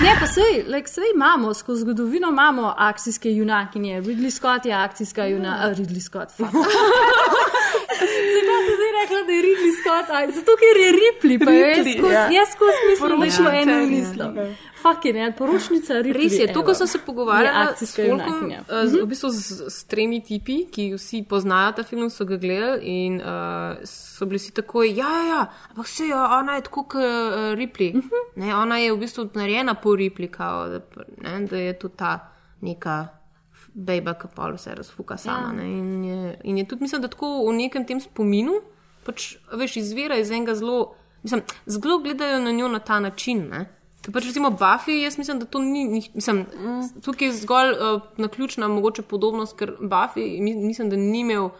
Ne, pa sej, like, sej imamo, skozi zgodovino imamo akcijske junakinje. Ridley Scott je akcijska junakinja. Ridley Scott, fuck. Zakaj sem zdaj rekla, da je Ridley Scott? A, zato, ker je Ripley, pa je Ripley, skozi, ja. jaz skozi mislim, da je šlo eno ja. in isto. Fuck je, ne, poročnica Ripley. Res je, evo. tukaj sem se pogovarjala s folkom, eh, z, v bistvu z, s tremi tipi, ki vsi poznajo ta film, so ga gledali in uh, so bili vsi takoj, ja, ja, ja ampak se jo, ona je tako kot uh, Ripley. Ne, ona je v bistvu narejena po Ripley, kao, da, ne, da je tudi ta neka. Bejba, ki pa vse razfuka sama. Ja. In, je, in je tudi, mislim, da tako v nekem tem spominu, pač, veš, izvira iz enega zelo, mislim, zelo gledajo na njo na ta način. Ne? Ker pač recimo Buffy, jaz mislim, da to ni, mislim, tukaj je zgolj uh, naključna mogoče podobnost, ker Buffy, mi- mislim, da ni imel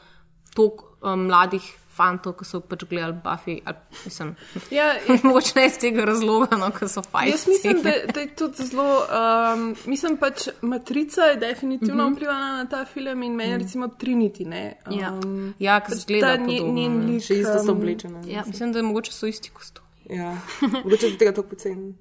toliko uh, mladih fantov, ki so pač gledali Buffy, ali mislim, Ja, mogoče ne iz tega razloga, no, ker so fajn. Jaz mislim, da, da je tudi zelo. Um, mislim pač, Matrica je definitivno Mhm. vplivala na ta film in meni, recimo, Trinity. Ne, Ja. um, Ja, ker pač ta njen- podobno, njen lik, Še isto so um, oblečene. Ja. Mislim, da mogoče so isti kostumi. Ja. Mogoče za tega tako poceni.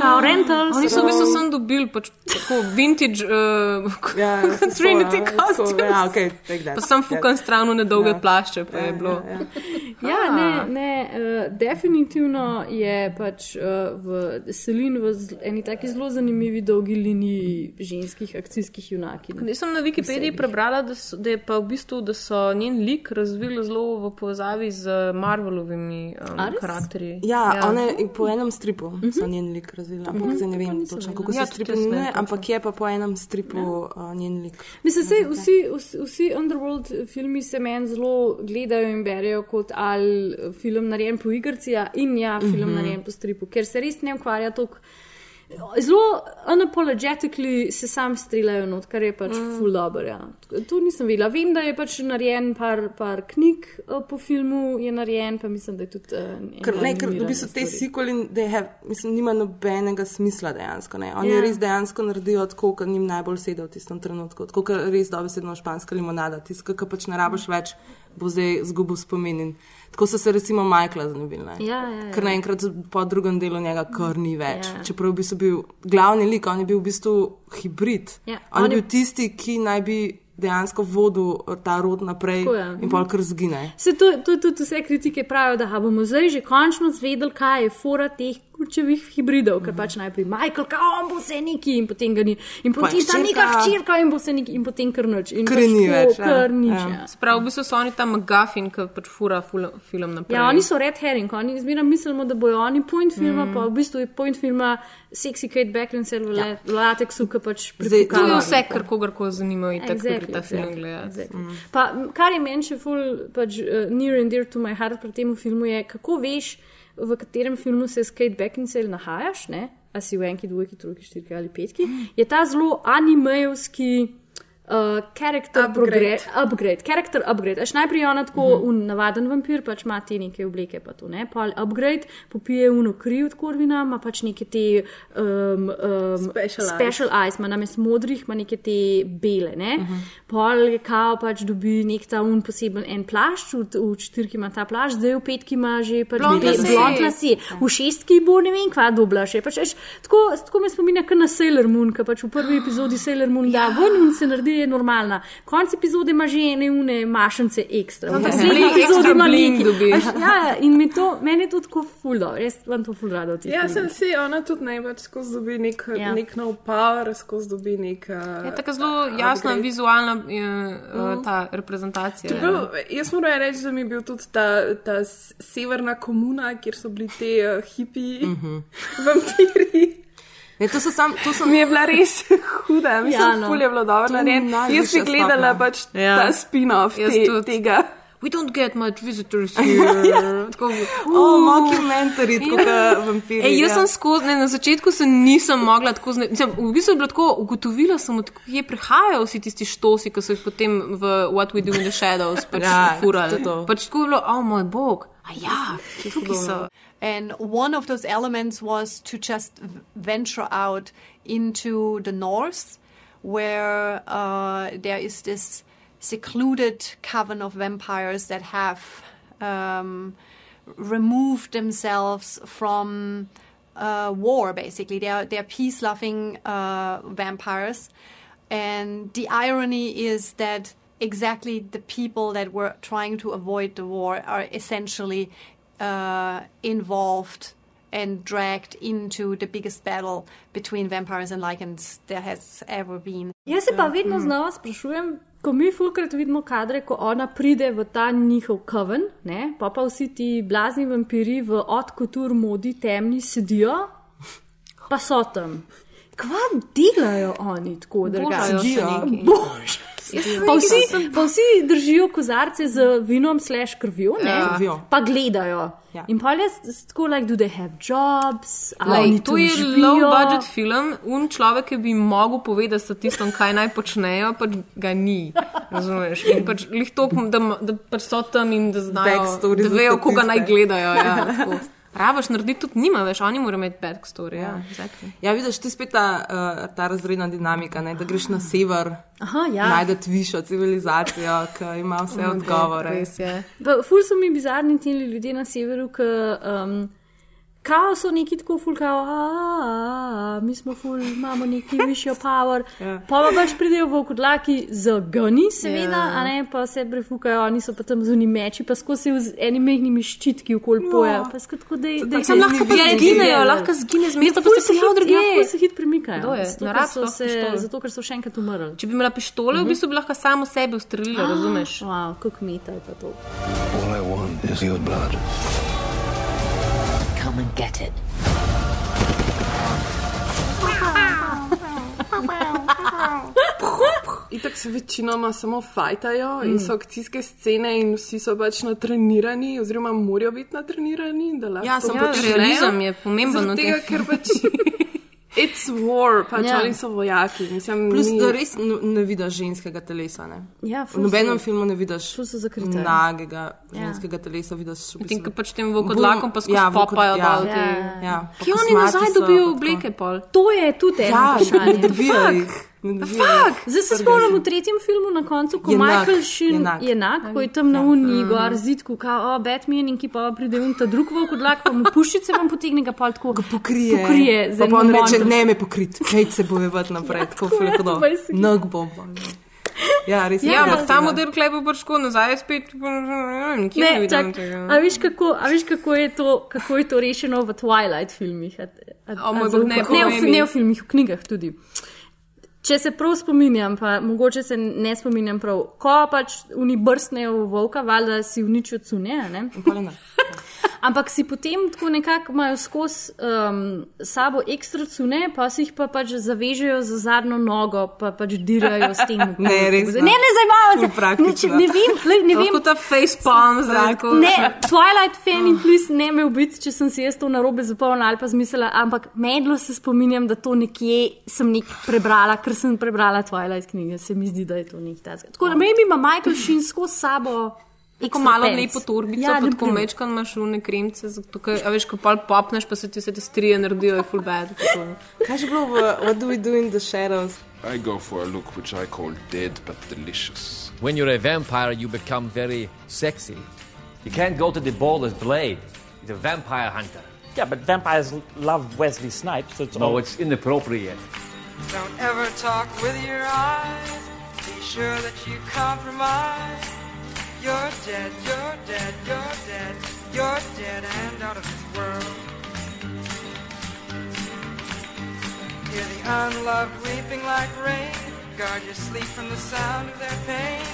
Kao rentals. Oni so v bistvu sem dobili pač tako vintage uh, Ja, ja, Trinity so, ja, Ja, okay, take that. Pa sem fukan stran v nedolge Ja. plašče, pa je bilo. Ja, ja. Ja, ne, ne uh, definitivno je pač uh, v Selin v eni taki zelo zanimivi dolgi liniji ženskih akcijskih junakinj. Jaz sem na Wikipediji prebrala, da, so, da je pa v bistvu, da so njen lik razvili zelo v povezavi z Marvelovimi um, A res? karakterji. Ja, ja. One, po enem stripu mm -hmm. so njen lik razvili, ampak zdaj ne vem točno, kako Ja, se ne vem imenuje, ampak je pa po enem stripu uh, njen lik. Mislim, sej, vsi, vsi, vsi Underworld filmi se meni zelo gledajo in berejo kot ali film narejen po igrici ja, in ja, film mm -hmm. narejen po stripu, ker se res ne ukvarja toliko. Zelo unapologetically se sam streljajo not, kar je pač mm. full dobro. Ja. To nisem videla. Vem, da je pač narejen par, par knjig eh, po filmu, je narejen, pa mislim, da je tudi. Uh, Ker, ne, ker v bistvu te sequeli, mislim, nima nobenega smisla dejansko. Ne. Oni Ja. ja. res dejansko naredijo tako, kot njim najbolj sedi v tistem trenutku. Tako, kot res dobesedno španska limonada, tiska, ki pač ne rabiš več, bo zdaj zgubil spomin. In tako so se recimo Michaela znebili. ne. Ja, ja, ja. Ker naenkrat po drugem delu njega kar ni več. Ja. Čeprav je v bistvu bil glavni lik, on je bil v bistvu hibrid. Ja, on, on je je- bil tisti, ki naj bi dejansko vodil ta rod naprej je. in pol kar zgine. Se to, to tudi vse kritike pravijo, da bomo zdaj že končno zvedeli, kaj je fora teh kurčevih hibridov, ker pač najprej Michael, kao on bo vse neki in potem ga ni. In Pa potem ta neka hčerka. in bo vse neki in potem kar nič. In Kar pač ni več, ja. Kar nič. Ja. Ja. Sprav, v bistvu so oni tam McGuffin, ki pač fura ful, film naprej. Ja, oni so red herring, oni zmeraj mislimo, da bojo oni point filma, mm. pa v bistvu je point filma Sexy Kate Beckinsale v ja. lateksu, ki pač Zdaj, To je vse, kar kogarkoli zanima, in tako Exactly, gre ta film exactly, gledati. exactly. Pa, m, kar je meni še ful, pač, uh, near and dear to my heart pri tem filmu, je, kako veš, v katerem filmu se s Kate Beckinsale nahajaš, ne? a si v enki, dvojki, trojki, štirki ali petki, je ta zelo animejovski. Uh, character Upgrade. upgrade, character upgrade. Až najprej ona tako uh -huh. navaden vampir, pač ima te neke obleke, pa to ne. Pol upgrade, popije uno kri od korvina, ima pač neke te um, um, Special eyes. special eyes, ima namest modrih, ima neke te bele. Ne? Uh -huh. Pol kao pač dobi nek ta un poseben en plašč, v, v četrki ima ta plašč, zdaj v petki ima že pač Blond lase. v šestki bo ne vem kva dobla še. Pač, veš, tako, tako me spominja kar na Sailor Moon, ki pač v prvi epizodi Sailor Moon da ven in se naredi je normalna. Konec epizode ima že ene une mašence ekstra. No, V da naslednji bling, epizodi ekstra ima bling nekaj. dobiš. Veš, Ja, in mi to, meni je to tako fuldo, res vam to ful rado ti. Ja, sem si, ona tudi največ skozi dobi nek, Ja. ja. nek nov power, skozi dobi nek. Uh, Je tako zelo jasna vizualna uh, ta reprezentacija. Čeprav, jaz moram reči, da mi je bil tudi ta, ta severna komuna, kjer so bili te uh, hipi uh -huh. vampiri. Ne, to so sam, to so Mi je bila res huda, mislim, Ja, ja, no. no. je bilo dobro narejeno. Jaz bi gledala stopnja. pač Ja. ja. ta spin-off te, tudi. tega. We don't get much visitors here. Tako, oh, mockumentary, tako kot vampiri. Ej, jaz ja. sem skozi, ne, na začetku se nisem mogla tako znati. V bistvu je bilo tako, ugotovila sem, odkje prihajajo vsi tisti štosi, ki so jih potem v What We Do in the Shadows pač Ja, furali. Pač tako je bilo, oh moj bog, a ja, tukaj so. And one of those elements was to just venture out into the north, where uh, there is this secluded coven of vampires that have um, removed themselves from uh, war, basically. They are, they are peace loving uh, vampires. And the irony is that exactly the people that were trying to avoid the war are essentially uh, involved and dragged into the biggest battle between vampires and lichens there has ever been. Jaz se pa vedno znova sprašujem, ko mi fulkrat vidimo kadre, ko ona pride v ta njihov kaven, ne, pa pa vsi ti blazni vampiri v odkotur modi temni sedijo, pa so tam. Kva delajo oni tako, da ga Sedijo. Bož. Pa vsi, pa vsi držijo kozarce z vinom, slash krvjo, ne, Ja. Krvjo. pa gledajo. Ja. In pa jaz tako, like, do they have jobs? Oni to je živijo? low budget film, un človek, ki bi mogel povedati statistom, kaj naj počnejo, pač ga ni. Razumeš? In pač lih to, da, da pač so tam in da znajo, da vejo, koga naj gledajo. Ja, tako. Rabaš narediti tudi nima, veš, oni morajo imeti backstory. Ja, exactly. Ja, vidiš, je spet ta, uh, ta razredna dinamika, ne, da greš na sever, Aha, ja. najdeš višjo civilizacijo, ki ima vse odgovore. Res je. Ful so mi bizarni ti ljudje na severu, ki um, kao so neki tako ful, kao, "A, a, a, mi smo ful, imamo neki višjo power. Ja. Pa pa pač pridejo v kodlaki z gani, seveda, Ja. a ne pa se prefukajo, oni so pa tam zunaj meči, pa skozi z enimi mehkimi ščitki okoli poja. Pa skratko, da je. da Sam lahko zginejo, lahko zgine z mesta, pa se pojavi Ja, drugje. ful se hit premikajo. Je? Zato, Na ker rab so sploh se, zato, ker so še enkrat umrli. Če bi imela pištole, v bistvu bi lahko samo sebe ustrelila, razumeš? Wow, kako meta je pa to. All I want is your blood. Come and get it. Itak se večinoma samo fajtajo in so akcijske scene, in vsi so pač natrenirani, oziroma morajo biti natrenirani. da lahko Ja, to samo Ja, realizem je pomemben tega, tem ker pač. It's war, pač Ja. ja. oni so vojaki. Mislim, Plus, ni- da res ne vidiš ženskega telesa. Ne? Ja, V nobenem so- filmu ne vidiš ful so zakrite. nagega Ja. ženskega telesa. Vidiš, v Medtem ko bistvu- pač tem vokodlakom pa skozi Ja, ja, vokod- popajo ja. dol. Ja. Ja, pa Kje oni nazaj dobijo obleke pol? To je tudi eno Ja, vprašanje. ne dobijo jih. Zdaj se spomnim v tretjem filmu na koncu, ko Je Michael Sheen nag. je enak, ko je tam na uni gor zidku, kao, o, Batman in ki pa pride un ta drug volk od lak, pa mu puščice vam potegne, ga pa tako Pokrije. pokrije. z Pa, pa on reče, montom. ne me pokrit, kaj se bojevati naprej, tako fule hudo. Basically. Nog bom. Ja, res je. Ja, res ampak ta model klepa pač tako nazaj spet. Ne Ne, vidim čak, tega. a veš, kako, a veš kako, je to, kako je to rešeno v Twilight filmih? A, a, O moj a bog, ne, zaupa- ne, v, povej fi- mi. ne v filmih, v knjigah tudi. Če se prav spominjam, pa mogoče se ne spominjam prav, ko pač oni brstnejo v volka, valjda si a ne? Ampak si potem tako nekako imajo skozi um, sabo ekstra cune, pa si jih pa pač zavežejo za zadnjo nogo, pa pač dirajo s tem. Ne, res ne. Ne, zajmajo Ful praktično. Ne, ne vem, glej, ne vem. Lahko ta facepalm zdaj. Ne, Twilight fan in plus ne me ubiti, če sem si jaz to narobe zapolnila ali pa zmislila, ampak medlo se spominjam, da to nekje sem nek prebrala, ker sem prebrala Twilight knjige, se mi zdi, da je to nek tazga. Tako da maybe ima Michael Sheen skozi sabo. Tako extra malo pants. lepo torbico, Ja, ja, pa na tako primer. mečkan imaš une kremce, zato ker, a veš, ko pol popneš, pa se ti vse te strije naredijo, je full bad. tako. Kaj je bilo v What Do We Do in the Shadows? I go for a look which I call dead but delicious. When you're a vampire, you become very sexy. You can't go to the ball with Blade. He's a vampire hunter. Yeah, but vampires love Wesley Snipes. So it's No, all- it's inappropriate. Don't ever talk with your eyes. be sure that you compromise. You're dead, you're dead, you're dead, you're dead and out of this world. Hear the unloved weeping like rain. Guard your sleep from the sound of their pain.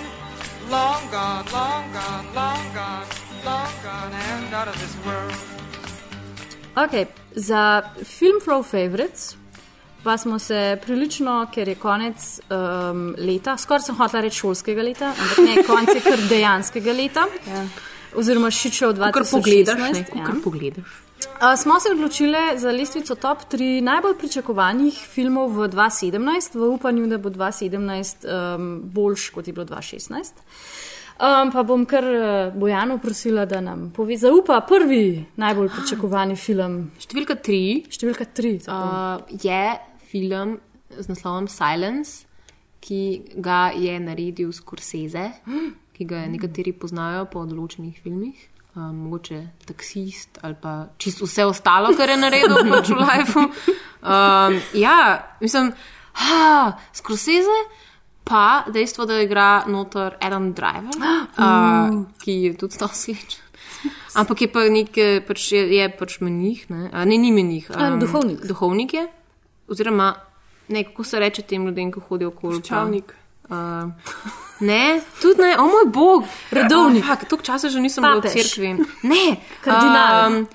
Long gone, long gone, long gone, long gone and out of this world. Ok, za film Flow Favorites pa smo se prilično, ker je konec um, leta, skoraj sem hotela reči šolskega leta, ampak ne, konec je kar dejanskega leta. Ja. Oziroma, šiče od 2016. Kar pogledaš, ne, ja. kar pogledaš. Uh, smo se odločili za lestvico top 3 najbolj pričakovanih filmov v 2017, v upanju, da bo 2017 um, boljš kot je bilo 2016. Um, pa bom kar uh, Bojano prosila, da nam pove, zaupa prvi najbolj pričakovani film. Številka 3 Številka 3 uh, je film z naslovom Silence, ki ga je naredil Scorsese, ki ga nekateri poznajo po določenih filmih. Um, mogoče taksist ali pa čisto vse ostalo, kar je naredil v Noču Lifeu. Um, ja, mislim, ha, Scorsese, pa dejstvo, da igra notor Adam Driver, uh, ki je tudi to slič. Ampak je pa nek, pač je, je pač menih, ne, a, ne ni menih. A, duhovnik. Duhovnik je, oziroma ne, kako se reče tem ljudem, ki hodijo okoli. Ščavnik. Uh, ne, tudi ne, o moj bog, Redovnik. Oh, Toliko časa že nisem bil v Papež. cerkvi. Ne, Kardinal. Um,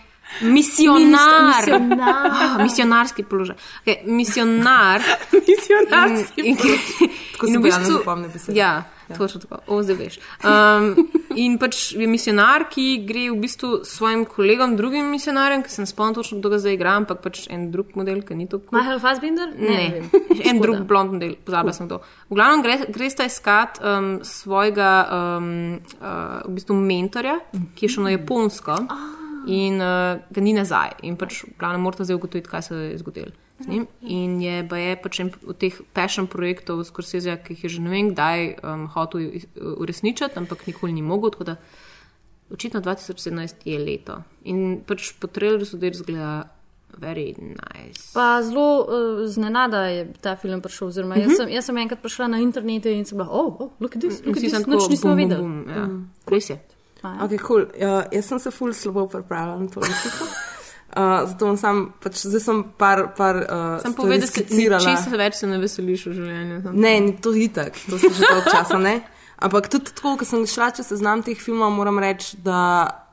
misionar. Misionar. Ah, misionarski položaj. Okay, misionar. Misionarski in, in, Tako se v bistvu- zapomni besede. Ja, ja. točno tako. O, zdaj veš. Um, in pač je misionar, ki gre v bistvu s svojim kolegom, drugim misionarjem, ki se ne spomnim točno, kdo ga zdaj igra, ampak pač en drug model, ki ni tako. Michael Fassbinder? Ne, vem. en Škoda. drug blond model, pozabila sem to. V glavnem gre, gre sta iskat um, svojega um, uh, v bistvu mentorja, ki je šel na Japonsko in uh, ga ni nazaj. In pač v glavnem morate zdaj ugotoviti, kaj se je zgodilo. z njim. In je, pa je pač en od teh passion projektov Scorsese, ki jih je že ne vem kdaj um, hotel uresničiti, ampak nikoli ni mogel. Tako da očitno 2017 je leto. In pač po traileru so del zgleda very nice. Pa zelo uh, znenada je ta film prišel. Oziroma, Mhm. jaz, sem, jaz sem enkrat prišla na internet in sem bila, oh, oh look at this, look at this, tako nismo vedeli. ja. Mm. Res je. Okay, cool. ja, jaz sem se ful slabo pripravila na to resnico. Uh, zato bom sam, pač, zdaj sem par, par uh, Sem stvari povedal, da se skicirala. česa več se ne veseliš v življenju. Ne, to. ni to itak, to se že dolgo časa ne. Ampak tudi tako, ko sem šla čez seznam teh filmov, moram reči, da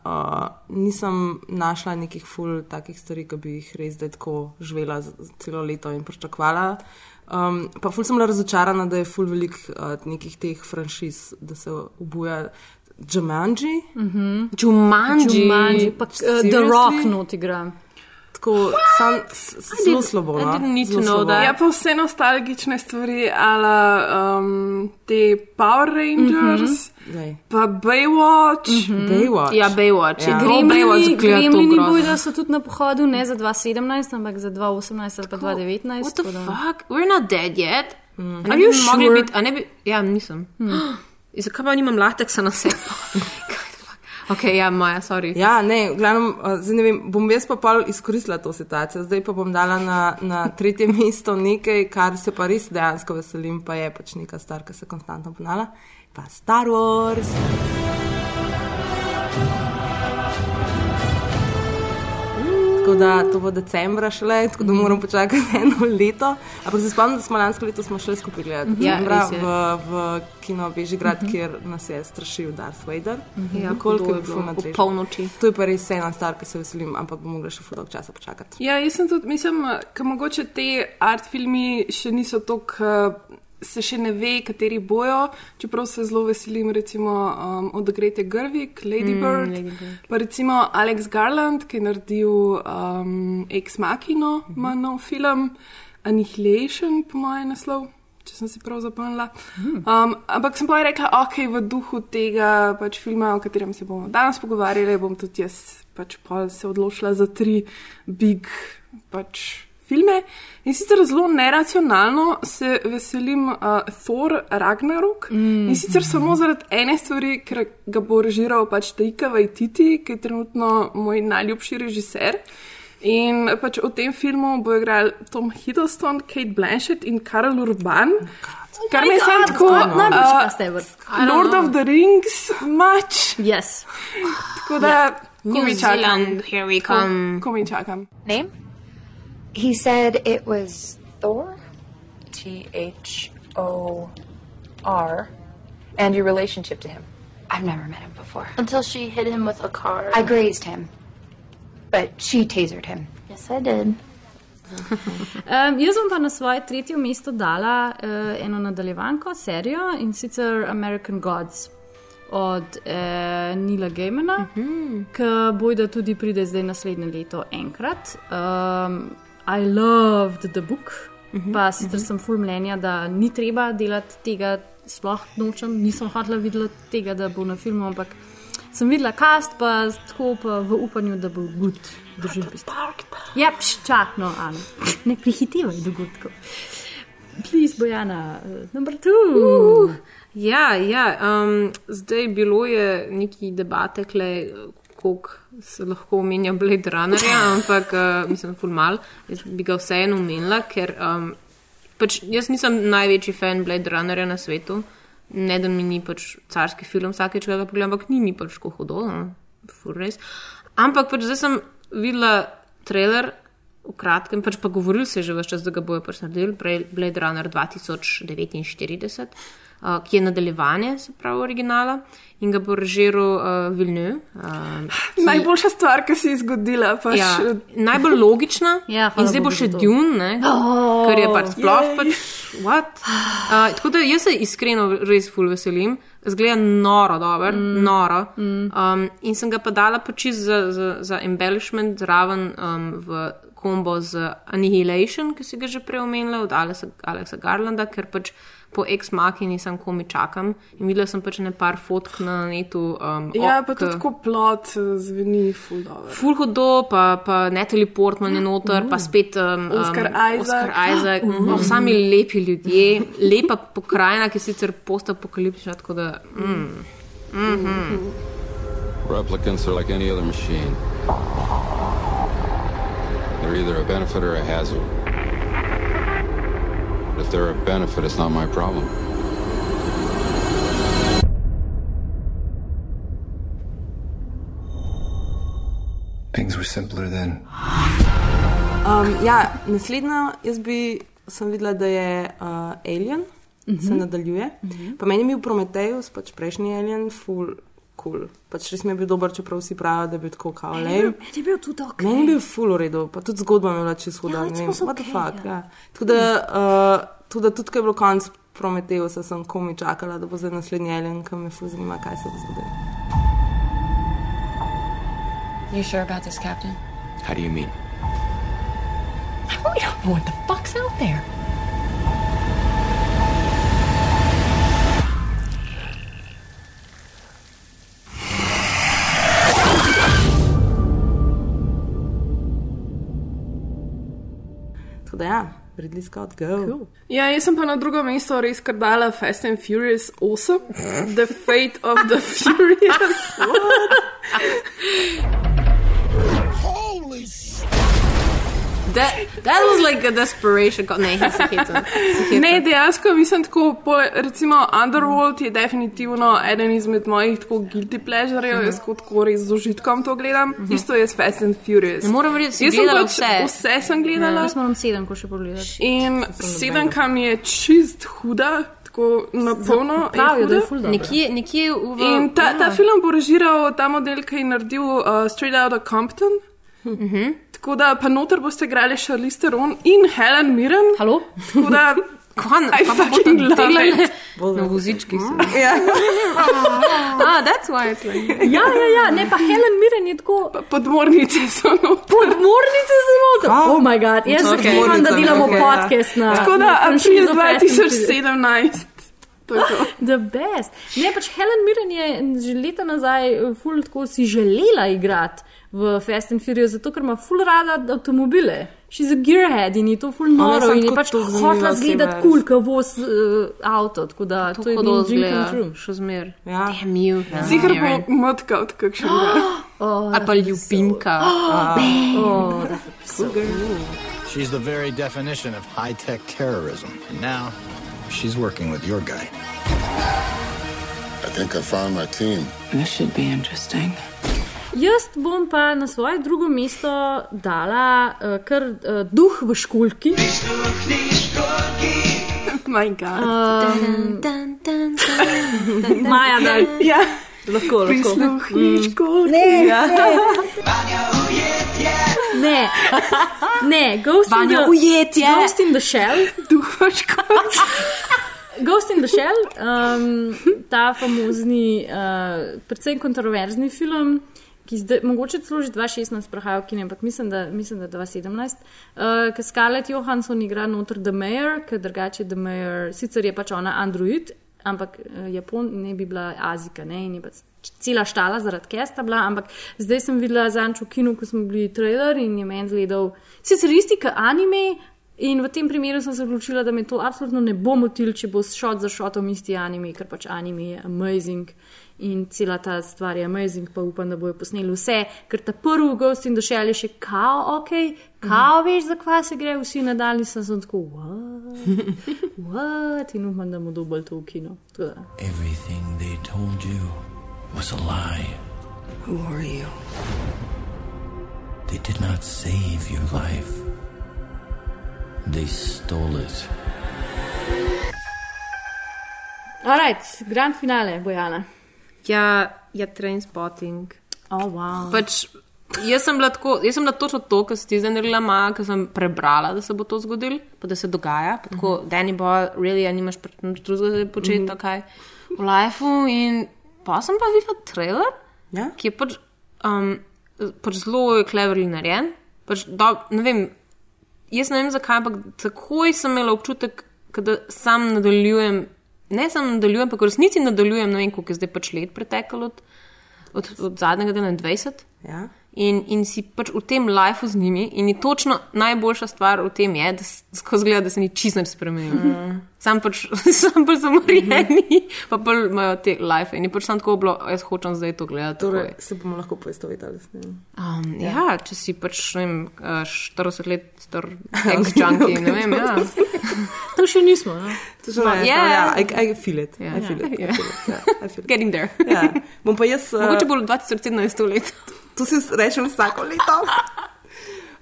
uh, nisem našla nekih ful takih stvari, ki bi jih res zdaj tako živela celo leto in pričakovala. Um, pa ful sem bila razočarana, da je ful velik uh, nekih teh franšiz, da se obuja Jumanji. Mhm. Jumanji. Jumanji, pa uh, The? Rock not igra. Tako, sam, zelo slabo. Ja, pa vse nostalgične stvari, ala um, te Power Rangers, Daj. pa Baywatch. Baywatch. Ja, Baywatch. Ja. Ja. Baywatch Gremlini, gremlini bojo so tudi na pohodu, ne za 2017, ampak za 2018 ali pa 2019. What the fuck? We're not dead yet. Mm. Are you sure? Biti, a ne bi, ja, nisem. Hmm. Zakaj pa nimam lateksa na sebi? ok, ja, Maja, sorry. Ja, ne, glavnem, zdaj ne vem, bom jaz pa pol izkoristila to situacijo. Zdaj pa bom dala na, na tretje mesto nekaj, kar se pa res dejansko veselim, pa je pač neka stvar, ki se konstantno ponavlja. Pa Star Wars. Tako da to bo decembra šele, tako da moram počakati eno leto. Ampak se spomnim, da smo lansko leto smo šli skupaj gledati Ja, decembra res je. v, v kino Bežigrad, kjer nas je strašil Darth Vader. Ja, Koliko je bilo, na polnoči. To je pa res ena stvar, ki se veselim, ampak bom mogla še dolgo časa počakati. Ja, jaz sem tudi, mislim, da mogoče te art filmi še niso tako. Se še ne ve, kateri bojo, čeprav se zelo veselim, recimo um, od Grete Gerwig, Lady Mm, Bird, Lady Bird. pa recimo Alex Garland, ki je naredil um, Ex Machino, ima nov film, Annihilation, po mojem naslov, če sem si prav zapomnila. Um, ampak sem pa rekla, ok, v duhu tega pač filma, o katerem se bomo danes pogovarjali, bom tudi jaz pač pol se odločila za tri big pač filme. In sicer zelo neracionalno se veselim uh, Thor Ragnarok. Mm. In sicer samo zaradi ene stvari, ker ga bo režiral pač Taika Waititi, ki je trenutno moj najljubši režiser. In pač v tem filmu bo igral Tom Hiddleston, Kate Blanchett in Karel Urban. Kar mi je samo tako, uh. Lord of the Rings, mač. Yes. Tako da, ko mi čakam. Zealand, here we come. Ko, ko mi čakam. Name? He said it was Thor. T H O R. And your relationship to him. I've never met him before. Until she hit him with a car. I grazed him, but she tasered him. Yes, I did. Um, jaz bom pa na svoje tretje mesto dala uh, eno nadaljevanko, serijo in sicer American Gods od uh, Nila Gaimana, uh -huh. ki bojda tudi pride zdaj naslednje leto enkrat. Um, I loved the book, uh -huh. pa sicer uh -huh. sem full mnenja, da ni treba delati tega, sploh nočem, nisem hotela videti tega, da bo na filmu, ampak sem videla cast, pa tako pa v upanju, da bo good. Držim pist. Ja, pš, čak, no, Ana. Ne prehitevaj dogodkov. Please, Bojana, uh, number two. Uh, ja, ja um, zdaj bilo je neki debate, koliko se lahko omenja Blade Runnerja, ampak uh, mislim, fulmal. Jaz bi ga vseeno omenila, ker um, pač jaz nisem največji fan Blade Runnerja na svetu. Ne, da mi ni pač carski film, vsakeč ga pogledam, ampak ni mi pač tako hudo, no, ful res. Ampak pač zdaj sem videla trailer v kratkem, pač pa govoril se je že vse čas, da ga bojo pač naredili, Blade Runner 2049, uh, ki je nadaljevanje, se pravi, originala in ga bo režiral uh, Villeneuve. Uh, ki- Najboljša stvar, ki se je zgodila. Pač, Ja, najbolj logična. Ja, in zdaj bo še. Dune, ne, Oh, kar je pač sploh pač. What? Uh, tako da jaz se iskreno res ful veselim. Zgleda noro, dobro, mm. noro. Mm. Um, in sem ga pa dala pač za, za, za embellishment zraven um, v kombo z Annihilation, ki si ga že prej omenila, od Alexa, Alexa Garlanda, ker pač po ex makini sem komi čakam. In videla sem pač ne par fotk na netu. Um, Ja, pa tudi tako plot eh, zveni ful dobro. Ful hudo, pa, pa Natalie Portman je noter, pa spet um, um, Oscar Isaac. Oscar Isaac. Mhm. Oh, sami lepi ljudje, lepa pokrajina, ki je sicer postapokaliptična, tako da. Mm. Mm -hmm. Replicants are like any other machine. They're either a benefit or a hazard. If they're a benefit, it's not my problem. Things were simpler then. Um, ja, naslednja, jaz bi sem videla, da je uh, Alien, uh -huh. se nadaljuje. Uh -huh. Pa meni je bil Prometheus, pač prejšnji Alien, full cool. Pač res mi je bil dober, čeprav vsi pravijo, da je bil tako kaolej. Meni je bil tudi ok. Meni je bil full v redu, pa tudi zgodba mi je bila čisto huda. Ja, ne what the okay, fuck. ja. Ja. Tako da, uh, tudi, tudi ko je bilo konc Prometeusa, sem komi čakala, da bo zdaj naslednji Alien, ki me full zanima, kaj se bo zgodilo. You sure about this, Captain? How do you mean? We don't know what the fuck's out there. Tako da ja, Ridley Scott, go. Cool. Ja, jaz sem pa na drugo mesto res kar dala Fast and Furious 8, The Fate of the Furious. That, that was like a desperation. Ne, se hitam. Ne, dejansko mislim tako, pole, recimo Underworld je definitivno eden izmed mojih tako guilty pleasurejev, jaz kot tako res z užitkom to gledam. Isto je s Fast and Furious. Ne moram si Jaz sem gledala pač vse. Vse sem gledala. Jaz moram sedem, ko še pogledati. In sedemka mi je čist huda, tako na polno. pravijo, da je ful dobra. Nekje, nekje v. In ta, ta ja. film bo režiral ta model, ki je naredil uh, Straight Outta Compton. Mhm. Tako da pa noter boste igrali Charlize Theron in Helen Mirren. Halo? Tako da. Kvan, I fucking love it. Na vozički sem. Ja. ah, that's why it's like. Ja, ja, ja, ne pa Helen Mirren je tako. Podmornice so noter. Podmornice so noter. Oh moj bog, jaz se Okay. okay. da delamo Okay, okay, podcast na. Tako da na april franšizo Fast and Furious. 2017. To to. The best. Ne, pač Helen Mirren je že leta nazaj eh, ful tako si želela igrati v Fast and Furious, zato ker ima ful rada avtomobile. She's a gearhead in je to ful je noro in je pač oseba, zgledati kul, cool, ko voz uh, avto, tako da to je Hudo bil dream come true. še zmer. Ja. Damn you. Zigar bo motka od kakšnega. Oh, Ali pa ljubimka. Oh, that would be so. She's the very definition of high tech terrorism. And now she's working with your guy. I think I found my team. This should be interesting. Jaz bom pa na svoje drugo mesto dala uh, kar uh, duh v školki. My God. Um, Maja, da Ja. lahko, lahko. Školki. Ne, Ja. Ne, ne, Ghost in the, ujetje. Ghost in the Shell. Duh v školki. Ghost in the Shell, um, ta famozni, uh, predvsem kontroverzni film, ki zdaj, mogoče celo že 2016 prahaja v kine, ampak mislim, da, mislim, da 2017, uh, ki Scarlett Johansson igra noter The Mayor, ker drugače The Mayor, sicer je pač ona android, ampak uh, Japon ne bi bila Azika, ne, in je pač cela štala zaradi kesta bila, ampak zdaj sem videla zanč v kinu, ko smo bili trailer in je meni zgledal, sicer isti kot anime, In v tem primeru sem se odločila, da me to absolutno ne bo motil, če bo šot za šotom isti anime, ker pač anime je amazing in cela ta stvar je amazing, pa upam, da bojo posneli vse, ker ta prvi Ghost in the Shell je še kao, ok, kao veš, za kva se gre, vsi nadaljni sem, sem tako, what? what? In upam, da bomo dobili to v kino. Everything they told you was a lie. Who are you? They did not save your life. They stole it. Alright, grand finale, Bojana. Ja, ja, train spotting. Oh, wow. Pač, jaz sem bila tako, jaz sem bila točno to, kar si ti zdaj naredila, Maja, ker sem prebrala, da se bo to zgodilo, pa da se dogaja. Pa tako, Mhm. Danny Boy, really, a nimaš nič drugega početi, Mhm. mm -hmm. kaj v lifeu. In pa sem pa videla trailer, Ja? ki je pač, um, pač zelo cleverly narejen. Pač, do, ne vem, jaz ne vem zakaj, ampak takoj sem imela občutek, da sam nadaljujem. Ne samo nadaljujem, pa v resnici nadaljujem, ne vem, koliko je zdaj pač let preteklo od, od, od zadnjega dela 20. Ja. In, in si pač v tem lifeu z njimi, in je točno najboljša stvar v tem, je, da skozi gleda, da se ni čisto nič spremenil. Mm. Sam pač sam pač zamorjeni, pa pa imajo te life in je pač sam tako bilo, jaz hočem zdaj to gledati. Torej, se bomo lahko poistovetili s tem. Um, ja. ja, če si pač ne vem, eh, 40 let star ex-junkie, ne vem. Ja. To še nismo. No? To še ne, Ja. ja, I, I feel it. Ja. I feel it. Ja. I feel it. Ja, I feel it. Getting there. Ja. Bom pa jaz. eh, Mogoče bo 2017 let. To si rečem vsako leto.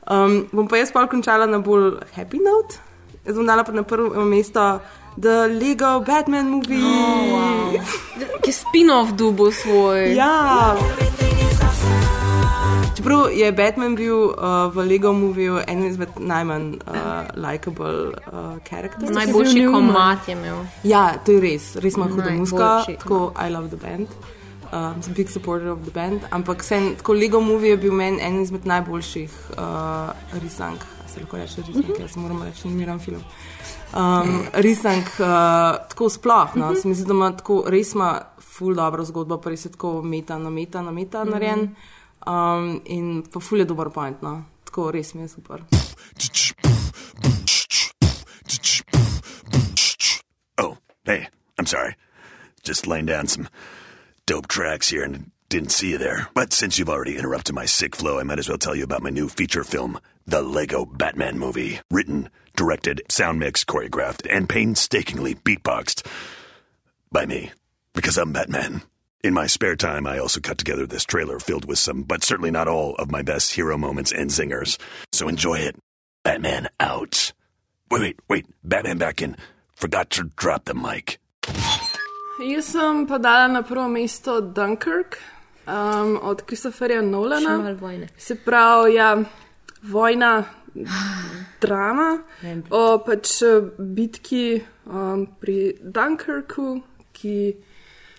Um, bom pa jaz pa končala na bolj happy note. Jaz bom dala pa na prvo mesto The Lego Batman movie. Oh, wow. Ki je spin-off dubo svoj. Ja. Čeprav je Batman bil uh, v Lego moviju eden izmed najmanj uh, likable uh, karakterjev. Najboljši komat je imel. Ja, to je res, res ima hudo muska, tako I love the band. Um, sem big supporter of the band, ampak sen, tako Lego movie je bil meni eden izmed najboljših uh, risank. Se lahko reče risank, jaz moram reči, animiran film. Um, risank, uh, tako sploh, no, se mi zdi, da ima tako res ima ful dobro zgodbo, pa res je tako meta na meta na meta narejen. Um, in pa ful je dober point, no. Tako res mi je super. Oh, hey, I'm sorry. Just laying down some dope tracks here and didn't see you there. But since you've already interrupted my sick flow, I might as well tell you about my new feature film, The Lego Batman Movie. Written, directed, sound mixed, choreographed, and painstakingly beatboxed by me, because I'm Batman. In my spare time, I also cut together this trailer filled with some, but certainly not all, of my best hero moments and zingers. So enjoy it. Batman out. Wait, wait, wait. Batman back in. Forgot to drop the mic. Jaz sem pa dala na prvo mesto Dunkirk um, od Christopherja Še Nolana. Se pravi, ja, vojna, drama o pač bitki um, pri Dunkirku, ki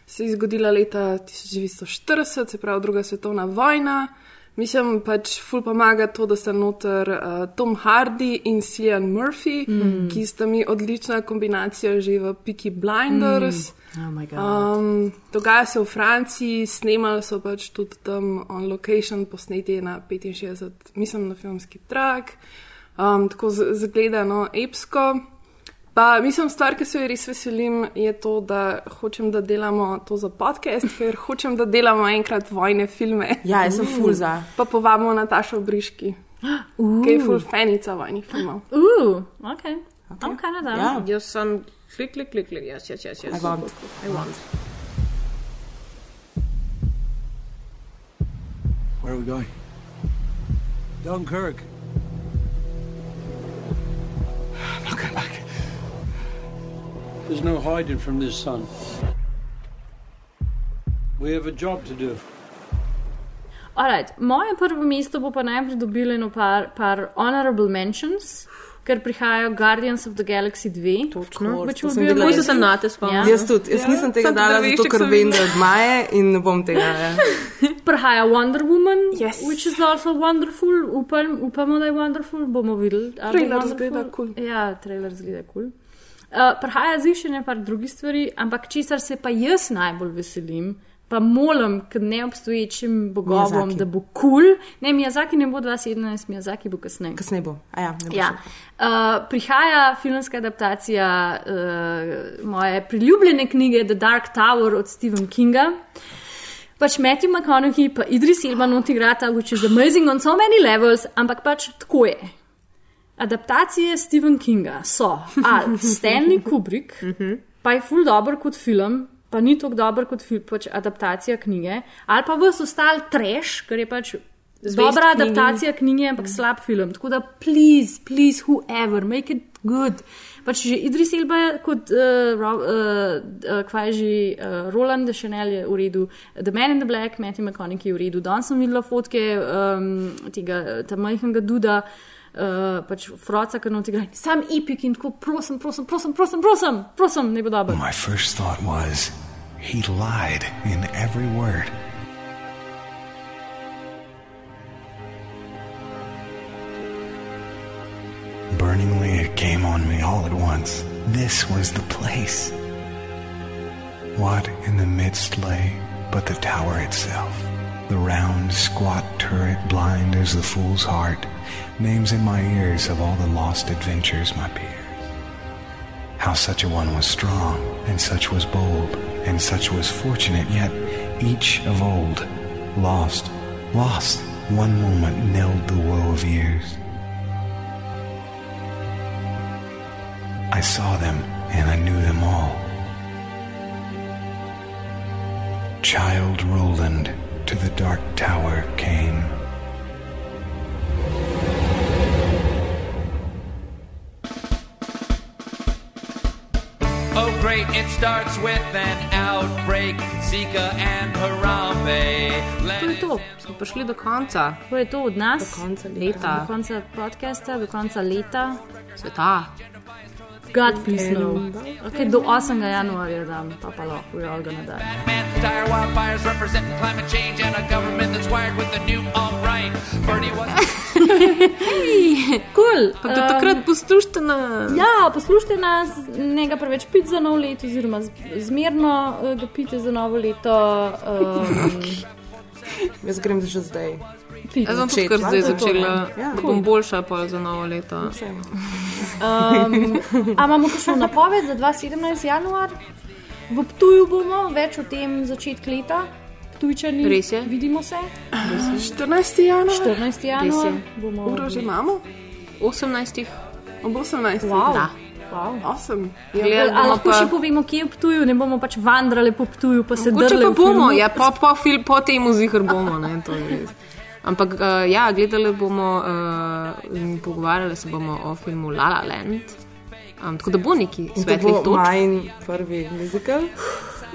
se je zgodila leta 1940, se pravi druga svetovna vojna. Mislim, pač ful pomaga to, da sta noter uh, Tom Hardy in Cillian Murphy, mm. ki sta mi odlična kombinacija že v Peaky Blinders. Mm. Oh my God. Um, dogaja se v Franciji, snemali so pač tudi tam on location, posneti na 65, mislim na filmski trak, um, tako zagledano epsko. Pa, mislim, stvar, ki se jo res veselim, je to, da hočem, da delamo to za podcast, ker hočem, da delamo enkrat vojne filme. Ja, jaz sem ful za. Pa povabimo Natašo Briški, Uh. ki je ful fanica vojnih filmov. Uh, ok. Okay. Okay. Ja. Jaz sem klik, klik, klik, klik, jaz, jaz, jaz. I want. I want. Where are we going? Dunkirk. I'm not going back. There's no hiding from this sun. We have a job to do. Alright, moje prvo mesto bo pa najprej dobilo eno par, par honorable mentions, ker prihajajo Guardians of the Galaxy 2. Točno. Sem be videla. amazing. Pojdi se na te spomnim. Ja. Jaz tudi, jaz Ja, nisem tega samo dala, zato ker sem vem, da od Maje in ne bom tega. Ja. Prihaja Wonder Woman, Yes. which is also wonderful. Upam, upamo, da je wonderful, bomo videli. Trailer zgleda kul. Ja, trailer zgleda kul. Cool. Uh, prihaja zvišanje par drugih stvari, ampak česar se pa jaz najbolj veselim, pa molim k neobstoječim bogovom, Miyazaki. da bo kul. Cool. Ne, Miyazaki ne bo 2017, Miyazaki bo kasneje. Kasneje bo. A ja, bo Ja. še. Uh, prihaja filmska adaptacija uh, moje priljubljene knjige The Dark Tower od Stephen Kinga. Pač Matthew McConaughey pa Idris Elba not igrata, which is amazing on so many levels, ampak pač tako je. Adaptacije Stephen Kinga so ali Stanley Kubrick, pa je ful dobr kot film, pa ni tako dober kot film, pač adaptacija knjige, ali pa vse ostal trash, ker je pač Zvest dobra knjigi. adaptacija knjige, ampak slab film. Tako da, please, please, whoever, make it good. Pač že Idris Elba je kot, uh, uh, uh, kvaj že, uh, Roland Chanel je v redu, The Man in the Black, Matthew McConaughey je v redu. Danes sem videla fotke um, tega ta majhnega duda, uh, pač Froca, ki noti gre. Sam epik in tako, prosim, prosim, prosim, prosim, prosim, prosim, ne bo dobro. My first thought was, he lied in every word. Burningly, it came on me all at once. This was the place. What in the midst lay but the tower itself? The round, squat turret, blind as the fool's heart, names in my ears of all the lost adventures my peers. How such a one was strong, and such was bold, and such was fortunate, yet each of old, lost, lost, one moment knelled the woe of years. I saw them, and I knew them all. Child Roland to the dark tower came. Oh, great, it starts with an outbreak. Zika and Harambe. To je to, smo prišli do konca. To je to od nas. Do konca leta. Do konca podcasta, do konca leta. Sveta. God, please no. Okay, do 8. januarja dam, pa pa lahko, we're all gonna die. Kul. Pa do takrat poslušajte nas. Ja, poslušajte nas, ne ga preveč piti za novo leto, oziroma zmerno eh, ga pite za novo leto. Um, Jaz grem že zdaj. Jaz bom tudi kar zdaj začela. Ja, Bom boljša pa za novo leto. Um, a imamo kakšno napoved za 2017 januar? V Ptuju bomo, več o tem začetku leta. Ptujčani, Res je. vidimo se. 14. januar. 14. januar. Res Bomo Uro že imamo? 18. Ob 18. Wow. Da. Wow. Awesome. Gledali A bomo lahko pa- še povemo, kje je Ptuju, ne bomo pač vandrali po Ptuju, pa se drli pa v bomo, ja, po, po, fil, po temu zihar bomo. Ne, to je res. Ampak uh, ja, gledali bomo uh, in pogovarjali se bomo o filmu La La Land. Um, tako da bo neki In to svetlih bo točk. majn prvi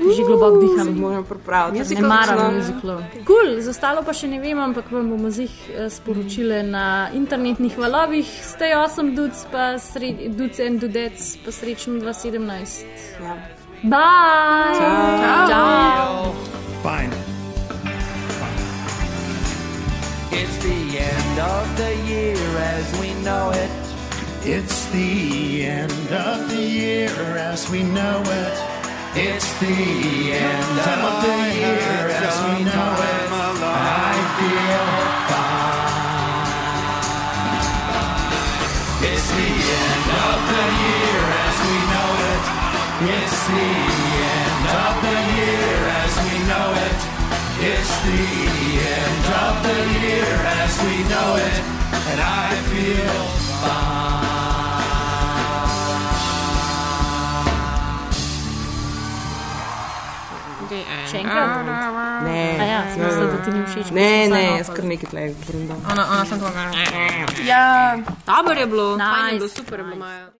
Že globoko diham. Se moram pripraviti. Ne maram muziklov. Cool, za ostalo pa še ne vem, ampak vam bomo zih eh, sporočile na internetnih valovih. Stay awesome, dudes, pa dudes and dudets, pa srečno 2017. Ja. Bye! Ciao. Ciao. Fine. It's the end of the year as we know it. It's the end of the year as we know it. It's the end of the year as we know it. I feel fine. It's the end of the year as we know it. It's the end of the year as we know it. It's the end of the year as we know it. And I feel fine. Še enkrat? Ne, A ja, sem mislila, da ti ni všeč, Ne, ne, jaz kar nekaj tleh brundam. Ona, ona sem to. Ja, Dobro je bilo, fajn je Nice. bilo, super je bilo. Maja.